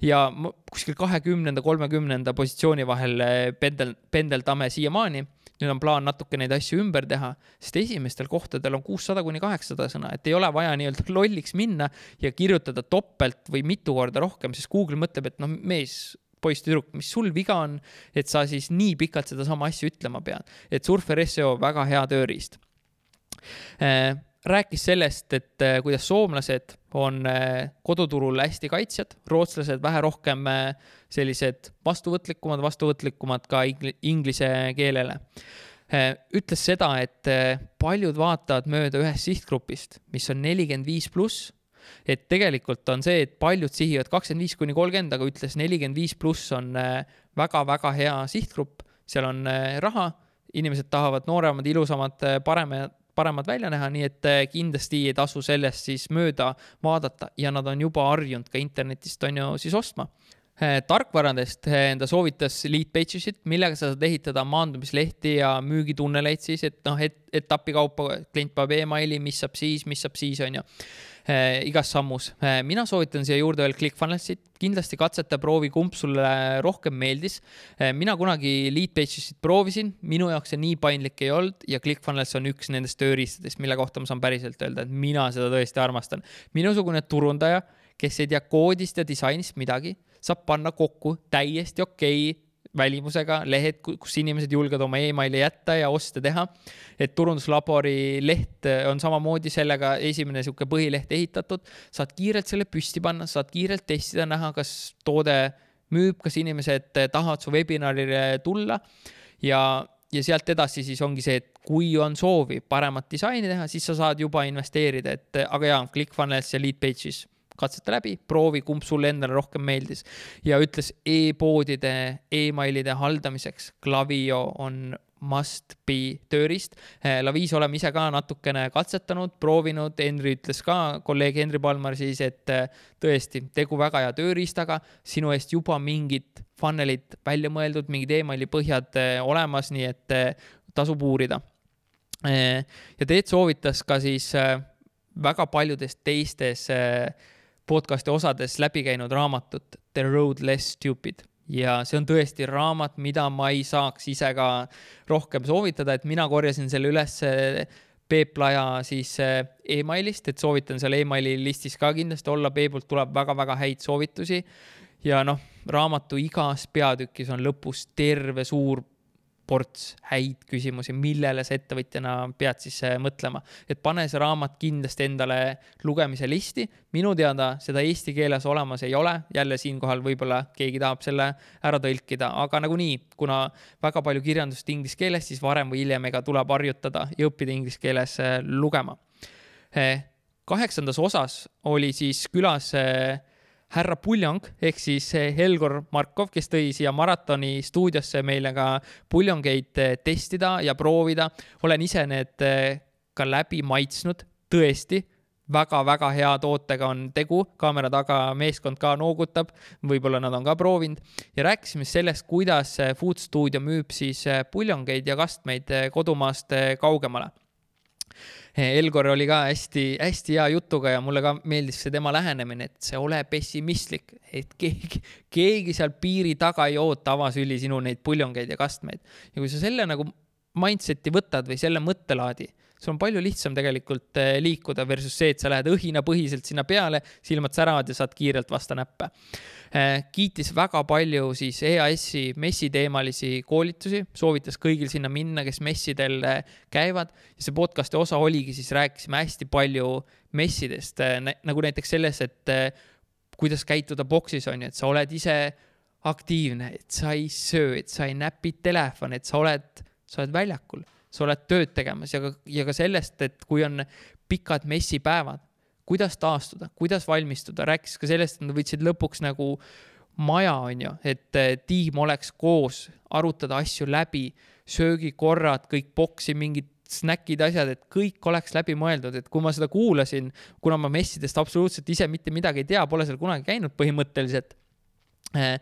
[SPEAKER 1] Ja kuskil kahekümnenda, kolmekümnenda positsiooni vahel eh, pendel, pendeldame siiamaani nüüd on plaan natuke neid asju ümber teha, sest esimestel kohtadel on kuussada kuni kaheksasada sõna, et ei ole vaja nii-öelda lolliks minna ja kirjutada topelt või mitu korda rohkem, sest Google mõtleb, et noh, mees, poiss, tüdruk, mis sul viga on, et sa siis nii pikalt sedasama asja ütlema pead. et Surfer seo väga hea tööriist äh, rääkis sellest, et äh, kuidas soomlased on äh, koduturul hästi kaitsjad, rootslased vähe rohkem sellised vastuvõtlikumad, vastuvõtlikumad ka inglise keelele. ütles seda, et paljud vaatavad mööda ühest sihtgrupist, mis on nelikümmend viis pluss, et tegelikult on see, et paljud sihivad kakskümmend viis kuni kolmkümmend, aga ütles nelikümmend viis pluss on väga-väga hea sihtgrupp, seal on raha, inimesed tahavad nooremad, ilusamad, paremad paremad välja näha, nii et kindlasti ei tasu sellest siis mööda vaadata ja nad on juba harjunud ka internetist on ju siis ostma. Eh, tarkvaradest eh, ta soovitas lead pages'it, millega sa saad ehitada maandumislehti ja müügitunneleid siis, et noh, et etapi kaupa klient paneb emaili, mis saab siis, mis saab siis, on ju igas sammus. mina soovitan siia juurde veel ClickFunnelsit, kindlasti katseta, proovi, kumb sulle rohkem meeldis. mina kunagi lead pages'it proovisin, minu jaoks see nii paindlik ei olnud ja ClickFunnels on üks nendest tööriistadest, mille kohta ma saan päriselt öelda, et mina seda tõesti armastan. minusugune turundaja, kes ei tea koodist ja disainist midagi saab panna kokku täiesti okei okay välimusega lehed, kus inimesed julgevad oma emaili jätta ja oste teha. et turunduslabori leht on samamoodi sellega esimene niisugune põhileht ehitatud, saad kiirelt selle püsti panna, saad kiirelt testida, näha, kas toode müüb, kas inimesed tahavad su webinarile tulla ja ja sealt edasi siis ongi see, et kui on soovi paremat disaini teha, siis sa saad juba investeerida, et aga jaa, ClickFunnels ja Leadpages katseta läbi, proovi, kumb sulle endale rohkem meeldis. ja ütles e-poodide emailide haldamiseks Klaviyo on must be tööriist. Eh, Laviis oleme ise ka natukene katsetanud, proovinud, Henri ütles ka, kolleeg Henri Palmar siis, et eh, tõesti, tegu väga hea tööriistaga, sinu eest juba mingid funnel'id välja mõeldud, mingid emaili põhjad eh, olemas, nii et tasub uurida. ja Teet soovitas ka siis väga paljudes teistes äh, podcast'i osades läbi käinud raamatut The Road Less Stupid ja see on tõesti raamat, mida ma ei saaks ise ka rohkem soovitada, et mina korjasin selle üles Peep Laja siis eh, emailist, et soovitan seal emaili listis ka kindlasti olla, Peebult tuleb väga-väga häid soovitusi. ja noh, raamatu igas peatükis on lõpus terve suur ports häid küsimusi, millele sa ettevõtjana pead siis äh, mõtlema. et pane see raamat kindlasti endale lugemise listi. minu teada seda eesti keeles olemas ei ole, jälle siinkohal võib-olla keegi tahab selle ära tõlkida, aga nagunii, kuna väga palju kirjandust inglise keeles, siis varem või hiljem ega tuleb harjutada ja õppida inglise keeles äh, lugema. Äh, kaheksandas osas oli siis külas härra Puljong ehk siis eh, Helgor Markov, kes tõi siia maratoni stuudiosse meile ka puljongeid eh, testida ja proovida. olen ise need eh, ka läbi maitsnud, tõesti väga-väga hea tootega on tegu, kaamera taga meeskond ka noogutab, võib-olla nad on ka proovinud. Ja rääkisime sellest, kuidas Food Studio müüb siis puljongeid ja kastmeid kodumaast kaugemale Elgor oli ka hästi-hästi hea jutuga ja mulle ka meeldis see tema lähenemine, et see ole pessimistlik, et keegi, keegi seal piiri taga ei oota avasüli sinu neid puljongeid ja kastmeid. ja kui sa selle nagu mindset'i võtad või selle mõttelaadi, sul on palju lihtsam tegelikult eh, liikuda versus see, et sa lähed õhinapõhiselt sinna peale, silmad säravad ja saad kiirelt vastu näppe kiitis väga palju siis EAS-i messiteemalisi koolitusi, soovitas kõigil sinna minna, kes messidel äh, käivad. ja see podcast'i osa oligi siis, rääkisime hästi palju messidest, äh, nagu näiteks selles, et kuidas käituda boksis, on ju, et sa oled ise aktiivne, et sa ei söö, et sa ei näpi telefoni, et sa oled, sa oled väljakul, sa oled tööd tegemas ja ka, ja ka sellest, et kui on pikad messipäevad, kuidas taastuda, kuidas valmistuda, rääkis ka sellest, et nad võtsid lõpuks nagu maja, on ju, et tiim oleks koos, arutada asju läbi, söögikorrad, kõik boksi mingid snäkid, asjad, et kõik oleks läbi mõeldud, et kui ma seda kuulasin, kuna ma messidest absoluutselt ise mitte midagi ei tea, pole seal kunagi käinud põhimõtteliselt, eh,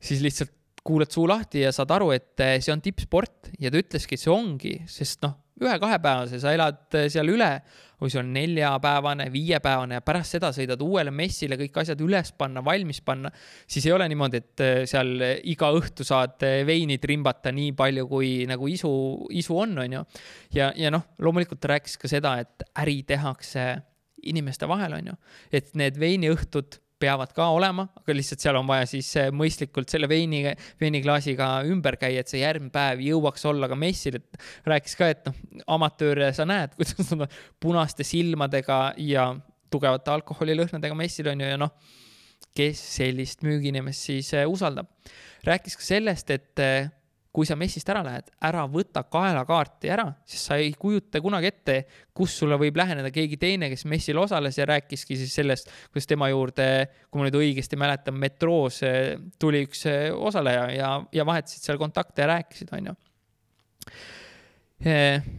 [SPEAKER 1] siis lihtsalt kuulad suu lahti ja saad aru, et eh, see on tippsport ja ta ütleski, et see ongi, sest noh, ühe-kahepäevase sa elad eh, seal üle või see on neljapäevane, viiepäevane ja pärast seda sõidad uuele messile kõik asjad üles panna, valmis panna, siis ei ole niimoodi, et äh, seal iga õhtu saad veini trimbata nii palju, kui nagu isu, isu on, on ju. ja, ja noh, loomulikult ta rääkis ka seda, et äri tehakse inimeste vahel, on ju, et need veiniõhtud peavad ka olema, aga lihtsalt seal on vaja siis eh, mõistlikult selle veini, veiniklaasiga ümber käia, et see järgmine päev jõuaks olla ka messil, et rääkis ka, et noh, amatööre sa näed, kuidas nad on punaste silmadega ja tugevate alkoholilõhnadega messil on ju ja noh, kes sellist müügiinimest siis eh, usaldab. rääkis ka sellest, et eh, kui sa messist ära lähed, ära võta kaelakaarti ära, sest sa ei kujuta kunagi ette, kus sulle võib läheneda keegi teine, kes messil osales ja rääkiski siis sellest, kuidas tema juurde, kui ma nüüd õigesti mäletan, metroos eh, tuli üks eh, osaleja ja, ja vahetasid seal kontakte ja rääkisid, onju. Eh,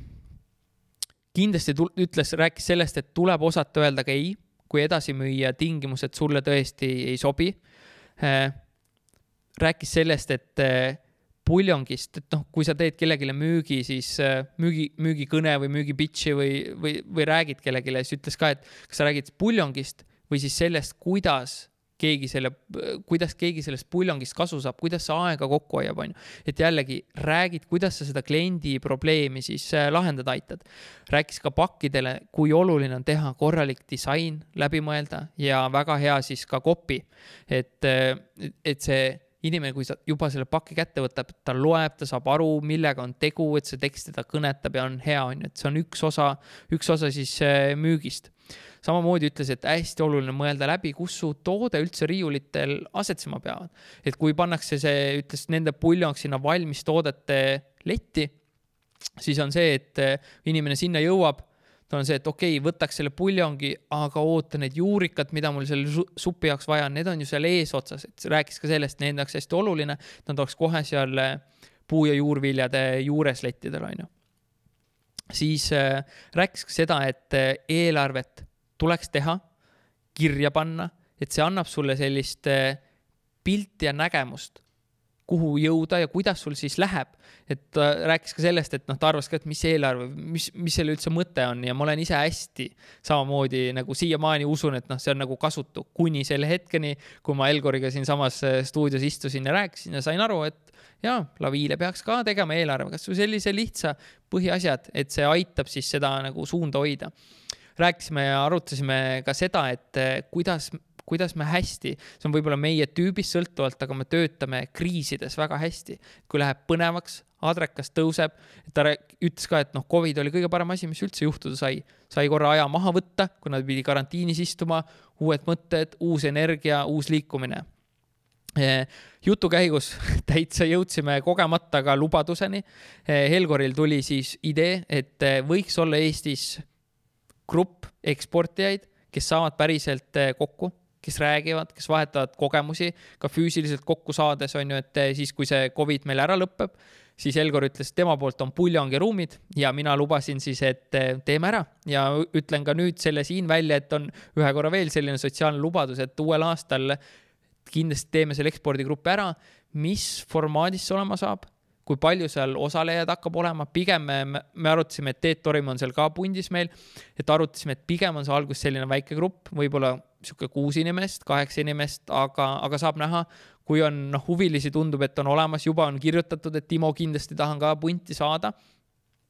[SPEAKER 1] kindlasti ütles, rääkis sellest, et tuleb osata öelda ka ei, kui edasimüüja tingimused sulle tõesti ei sobi rääkis sellest, et puljongist, et noh, kui sa teed kellelegi müügi, siis äh, müügi, müügikõne või müügi pitch'i või, või, või räägid kellelegi, siis ütles ka, et kas sa räägid puljongist või siis sellest, kuidas keegi selle, kuidas keegi sellest puljongist kasu saab, kuidas sa aega kokku hoiab, on ju. et jällegi räägid, kuidas sa seda kliendi probleemi siis äh, lahendada aitad. rääkis ka pakkidele, kui oluline on teha korralik disain, läbi mõelda ja väga hea siis ka copy. et, äh, et see inimene, kui sa juba selle paki kätte võtab, ta loeb, ta saab aru, millega on tegu, et see tekst teda kõnetab ja on hea, on ju, et see on üks osa, üks osa siis äh, müügist. samamoodi ütles, et hästi oluline mõelda läbi, kus su toode üldse riiulitel asetsema peavad. et kui pannakse see, ütles nende puljong sinna valmis toodete letti, siis on see, et äh, inimene sinna jõuab on see, et okei okay,, võtaks selle puljongi, aga oota, need juurikad, mida mul selle supi jaoks vaja on, need on ju seal eesotsas, et rääkis ka sellest, nende jaoks hästi oluline, et nad oleks kohe seal eh, puu- ja juurviljade juures lettidel, on ju. siis äh, rääkis ka seda, et äh, eelarvet tuleks teha, kirja panna, et see annab sulle sellist äh, pilti ja nägemust kuhu jõuda ja kuidas sul siis läheb. et ta rääkis ka sellest, et noh, ta arvas ka, et mis eelarve, mis, mis selle üldse mõte on ja ma olen ise hästi samamoodi nagu siiamaani usun, et noh, see on nagu kasutu kuni selle hetkeni, kui ma Elgoriga siinsamas äh, stuudios istusin ja rääkisin ja sain aru, et jaa, laviile peaks ka tegema eelarve, kas või sellise lihtsa põhiasjad, et see aitab siis seda nagu suunda hoida rääkisime ja arutasime ka seda, et äh, kuidas kuidas me hästi, see on võib-olla meie tüübist sõltuvalt, aga me töötame kriisides väga hästi. kui läheb põnevaks, adrekas tõuseb, ta ütles ka, et noh, Covid oli kõige parem asi, mis üldse juhtuda sai. sai korra aja maha võtta, kuna pidi karantiinis istuma, uued mõtted, uus energia, uus liikumine eh, jutu käigus täitsa jõudsime kogemata ka lubaduseni. Eh, Helgoril tuli siis idee, et eh, võiks olla Eestis grupp eksportijaid, kes saavad päriselt kokku, kes räägivad, kes vahetavad kogemusi ka füüsiliselt kokku saades, on ju, et eh, siis, kui see Covid meil ära lõpeb, siis Elgor ütles, tema poolt on puljongi ruumid ja mina lubasin siis, et eh, teeme ära ja ütlen ka nüüd selle siin välja, et on ühe korra veel selline sotsiaalne lubadus, et uuel aastal kindlasti teeme selle ekspordigrupi ära. mis formaadis see olema saab? kui palju seal osalejaid hakkab olema, pigem me, me arutasime, et Teet Torim on seal ka pundis meil, et arutasime, et pigem on see alguses selline väike grupp, võib-olla sihuke kuus inimest, kaheksa inimest, aga, aga saab näha, kui on noh, huvilisi tundub, et on olemas, juba on kirjutatud, et Timo kindlasti tahan ka punti saada.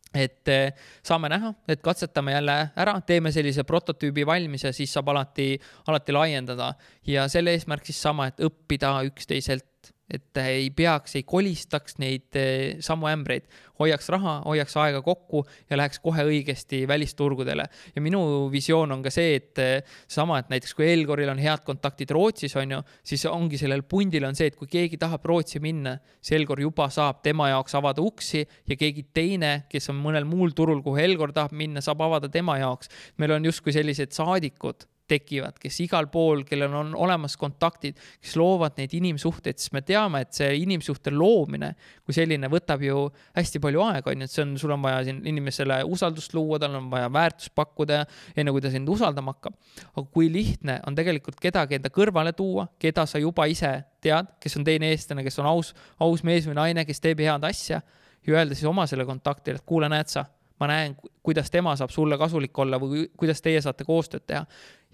[SPEAKER 1] Et eh, saame näha, et katsetame jälle ära, teeme sellise prototüübi valmis ja siis saab alati, alati laiendada. Ja selle eesmärk siis sama, et õppida üksteiselt et ei peaks, ei kolistaks neid eh, samu ämbreid, hoiaks raha, hoiaks aega kokku ja läheks kohe õigesti välisturgudele. ja minu visioon on ka see, et eh, sama, et näiteks kui Elgoril on head kontaktid Rootsis, on ju, siis ongi sellel pundil on see, et kui keegi tahab Rootsi minna, siis Elgor juba saab tema jaoks avada uksi ja keegi teine, kes on mõnel muul turul, kuhu Elgor tahab minna, saab avada tema jaoks. meil on justkui sellised saadikud tekivad, kes igal pool, kellel on olemas kontaktid, kes loovad neid inimsuhteid, sest me teame, et see inimsuhte loomine kui selline võtab ju hästi palju aega, on ju, et see on, sul on vaja siin inimesele usaldust luua, tal on vaja väärtust pakkuda, enne kui ta sind usaldama hakkab. aga kui lihtne on tegelikult kedagi enda kõrvale tuua, keda sa juba ise tead, kes on teine eestlane, kes on aus, aus mees või naine, kes teeb head asja ja öelda siis oma selle kontaktile, et kuule, näed sa ma näen, kuidas tema saab sulle kasulik olla või kuidas teie saate koostööd teha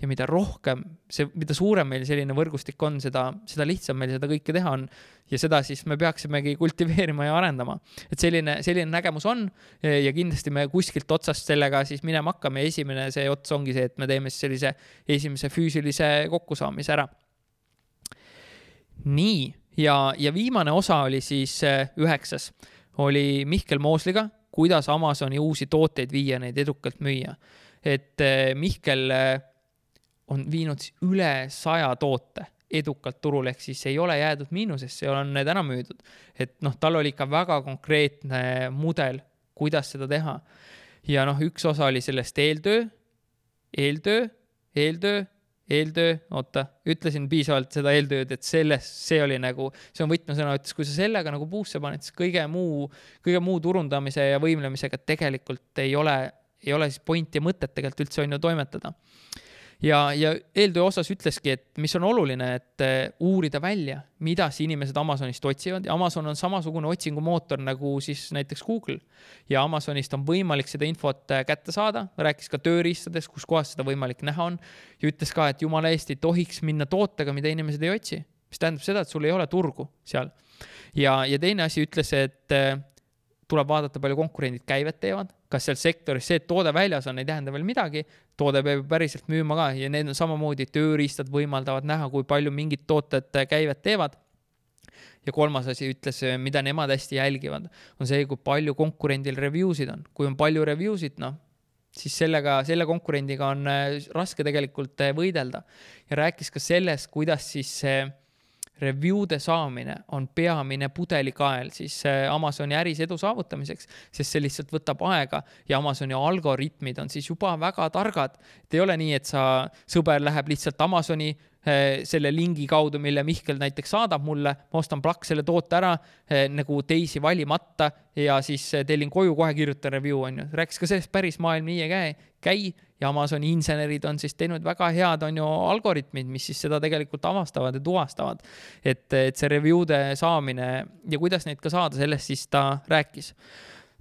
[SPEAKER 1] ja mida rohkem see, mida suurem meil selline võrgustik on, seda, seda lihtsam meil seda kõike teha on. ja seda siis me peaksimegi kultiveerima ja arendama. et selline, selline nägemus on ja kindlasti me kuskilt otsast sellega siis minema hakkame esimene see ots ongi see, et me teeme siis sellise esimese füüsilise kokkusaamise ära. nii, ja, ja viimane osa oli siis üheksas, oli Mihkel Moosliga, kuidas Amazoni uusi tooteid viia, neid edukalt müüa. et eh, Mihkel eh, on viinud üle saja toote edukalt turule, ehk siis ei ole jäädud miinusesse, on need ära müüdud. et noh, tal oli ikka väga konkreetne mudel, kuidas seda teha. ja noh, üks osa oli sellest eeltöö, eeltöö, eeltöö, eeltöö, oota, ütlesin piisavalt seda eeltööd, et selles, see oli nagu, see on võtmesõna, ütles, kui sa sellega nagu puusse paned, siis kõige muu, kõige muu turundamise ja võimlemisega tegelikult ei ole, ei ole siis pointi ja mõtet tegelikult üldse on ju toimetada ja, ja eeltöö osas ütleski, et mis on oluline, et eh, uurida välja, mida siis inimesed Amazonist otsivad ja Amazon on samasugune otsingumootor nagu siis näiteks Google. ja Amazonist on võimalik seda infot eh, kätte saada, rääkis ka tööriistadest, kus kohas seda võimalik näha on. ja ütles ka, et jumala eest ei tohiks minna tootega, mida inimesed ei otsi, mis tähendab seda, et sul ei ole turgu seal. ja, ja teine asi ütles, et eh, tuleb vaadata, palju konkurendid käivet teevad, kas seal sektoris see, et toode väljas on, ei tähenda veel midagi, toode peab päriselt müüma ka ja need on samamoodi tööriistad võimaldavad näha, kui palju mingid tooted käivet teevad. ja kolmas asi ütles, mida nemad hästi jälgivad, on see, kui palju konkurendil review sid on, kui on palju review sid, noh siis sellega, selle konkurendiga on äh, raske tegelikult äh, võidelda. ja rääkis ka sellest, kuidas siis see review'de saamine on peamine pudelikael siis äh, Amazoni äris edu saavutamiseks, sest see lihtsalt võtab aega ja Amazoni algoritmid on siis juba väga targad. et ei ole nii, et sa, sõber läheb lihtsalt Amazoni selle lingi kaudu, mille Mihkel näiteks saadab mulle, ma ostan plaks selle toote ära eh, nagu teisi valimata ja siis eh, tellin koju, kohe kirjutan review, on ju. rääkis ka sellest, päris maailm nii ei käi, käi ja Amazoni insenerid on siis teinud väga head, on ju, algoritmid, mis siis seda tegelikult avastavad ja tuvastavad. et, et see review'de saamine ja kuidas neid ka saada, sellest siis ta rääkis.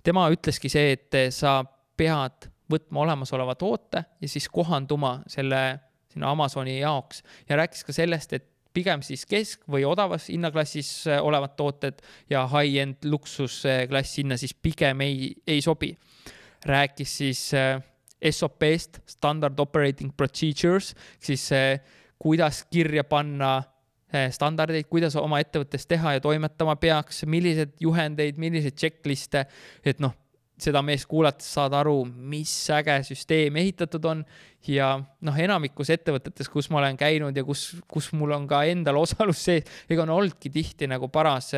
[SPEAKER 1] tema ütleski see, et sa pead võtma olemasoleva toote ja siis kohanduma selle sinna Amazoni jaoks ja rääkis ka sellest, et pigem siis kesk- või odavas hinnaklassis äh, olevad tooted ja high-end luksusklass sinna siis pigem ei, ei sobi. rääkis siis äh, SOP-st, Standard Operating Procedures, siis äh, kuidas kirja panna standardeid, kuidas oma ettevõttes teha ja toimetama peaks, milliseid juhendeid, milliseid checklist'e, et noh, seda meest kuulates saad aru, mis äge süsteem ehitatud on. Ja noh, enamikus ettevõtetes, kus ma olen käinud ja kus, kus mul on ka endal osalus sees, ega on olnudki tihti nagu paras,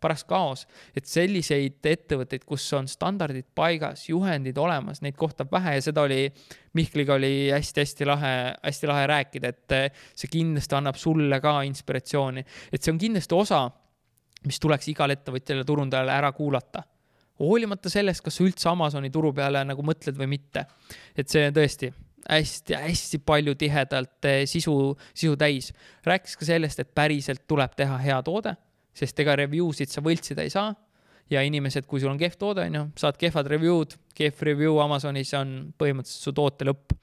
[SPEAKER 1] paras kaos. et selliseid ettevõtteid, kus on standardid paigas, juhendid olemas, neid kohtab vähe ja seda oli, Mihkliga oli hästi-hästi lahe, hästi lahe rääkida, et see kindlasti annab sulle ka inspiratsiooni, et see on kindlasti osa, mis tuleks igal ettevõtjal ja turundajal ära kuulata hoolimata sellest, kas sa üldse Amazoni turu peale nagu mõtled või mitte. et see tõesti hästi-hästi palju tihedalt eh, sisu, sisu täis. rääkis ka sellest, et päriselt tuleb teha hea toode, sest ega review sid sa võltsida ei saa. ja inimesed, kui sul on kehv toode, on ju, saad kehvad review'd, kehv review Amazonis on põhimõtteliselt su toote lõpp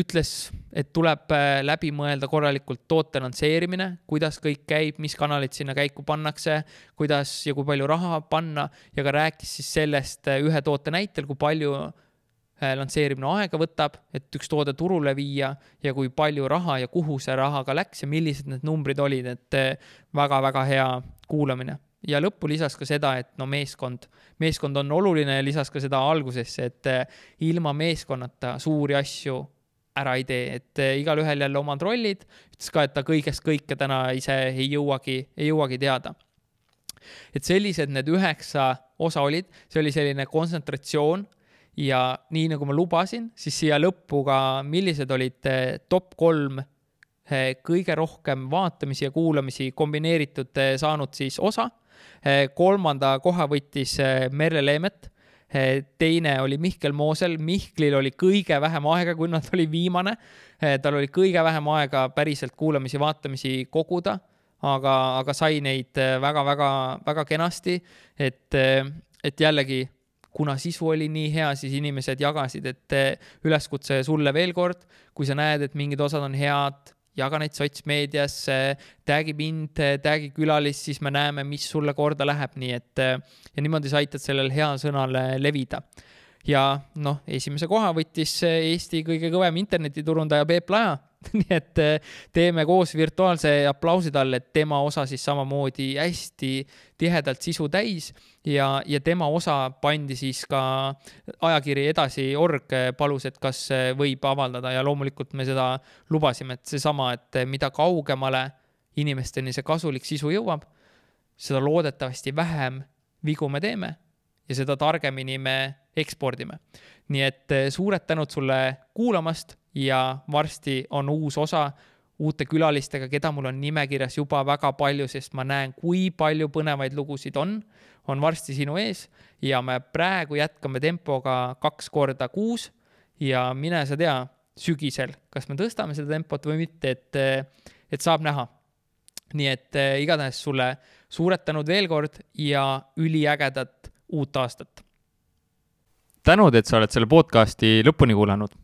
[SPEAKER 1] ütles, et tuleb eh, läbi mõelda korralikult toote lansseerimine, kuidas kõik käib, mis kanalid sinna käiku pannakse, kuidas ja kui palju raha panna. Ja ka rääkis siis sellest eh, ühe toote näitel, kui palju lansseerimine aega võtab, et üks toode turule viia ja kui palju raha ja kuhu see raha ka läks ja millised need numbrid olid, et väga-väga hea kuulamine ja lõppu lisas ka seda, et no meeskond, meeskond on oluline ja lisas ka seda algusesse, et eh, ilma meeskonnata suuri asju ära ei tee, et eh, igalühel jälle omad rollid, ütles ka, et ta kõigest kõike täna ise ei jõuagi, ei jõuagi teada. et sellised need üheksa osa olid, see oli selline kontsentratsioon. Ja nii nagu ma lubasin, siis siia lõppu ka, millised olid eh, top kolm kõige rohkem vaatamisi ja kuulamisi kombineeritud saanud siis osa kolmanda koha võttis eh, Merle Leemet. Eh, teine oli Mihkel Moosel, Mihklil oli kõige vähem aega, kuna ta oli viimane. tal oli kõige vähem aega päriselt kuulamisi-vaatamisi koguda, aga, aga sai neid väga-väga-väga kenasti, et, et jällegi kuna sisu oli nii hea, siis inimesed jagasid, et üleskutse sulle veel kord, kui sa näed, et mingid osad on head, jaga neid sotsmeedias, tag'i mind, tag'i külalist, siis me näeme, mis sulle korda läheb, nii et ja niimoodi sa aitad sellel heal sõnal levida. ja noh, esimese koha võttis Eesti kõige kõvem internetiturundaja Peep Laja nii et eh, teeme koos virtuaalse aplausi talle, et tema osa siis samamoodi hästi tihedalt sisu täis ja, ja tema osa pandi siis ka ajakiri edasi org palus, et kas võib avaldada ja loomulikult me seda lubasime, et seesama, et mida kaugemale inimesteni see kasulik sisu jõuab, seda loodetavasti vähem vigu me teeme ja seda targemini me ekspordime. nii et suured tänud sulle kuulamast ja varsti on uus osa uute külalistega, keda mul on nimekirjas juba väga palju, sest ma näen, kui palju põnevaid lugusid on, on varsti sinu ees ja me praegu jätkame tempoga kaks korda kuus ja mine sa tea, sügisel, kas me tõstame seda tempot või mitte, et, et saab näha. nii et igatahes sulle suured tänud veel kord ja üliägedat uut aastat. tänud, et sa oled selle podcasti lõpuni kuulanud.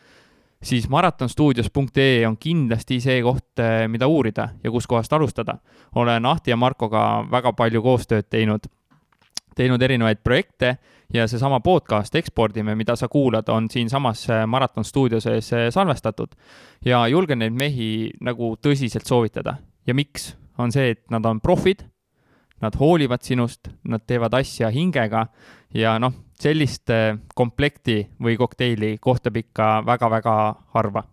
[SPEAKER 1] siis maratonstuudios.ee on kindlasti see koht, eh, mida uurida ja kuskohast alustada. olen Ahti ja Markoga väga palju koostööd teinud, teinud erinevaid projekte ja seesama podcast Ekspordime, mida sa kuulad, on siinsamas äh, Maraton stuudio sees äh, salvestatud. ja julgen neid mehi nagu tõsiselt soovitada. ja miks? on see, et nad on profid, nad hoolivad sinust, nad teevad asja hingega ja noh, sellist äh, komplekti või kokteili kohtab ikka väga-väga harva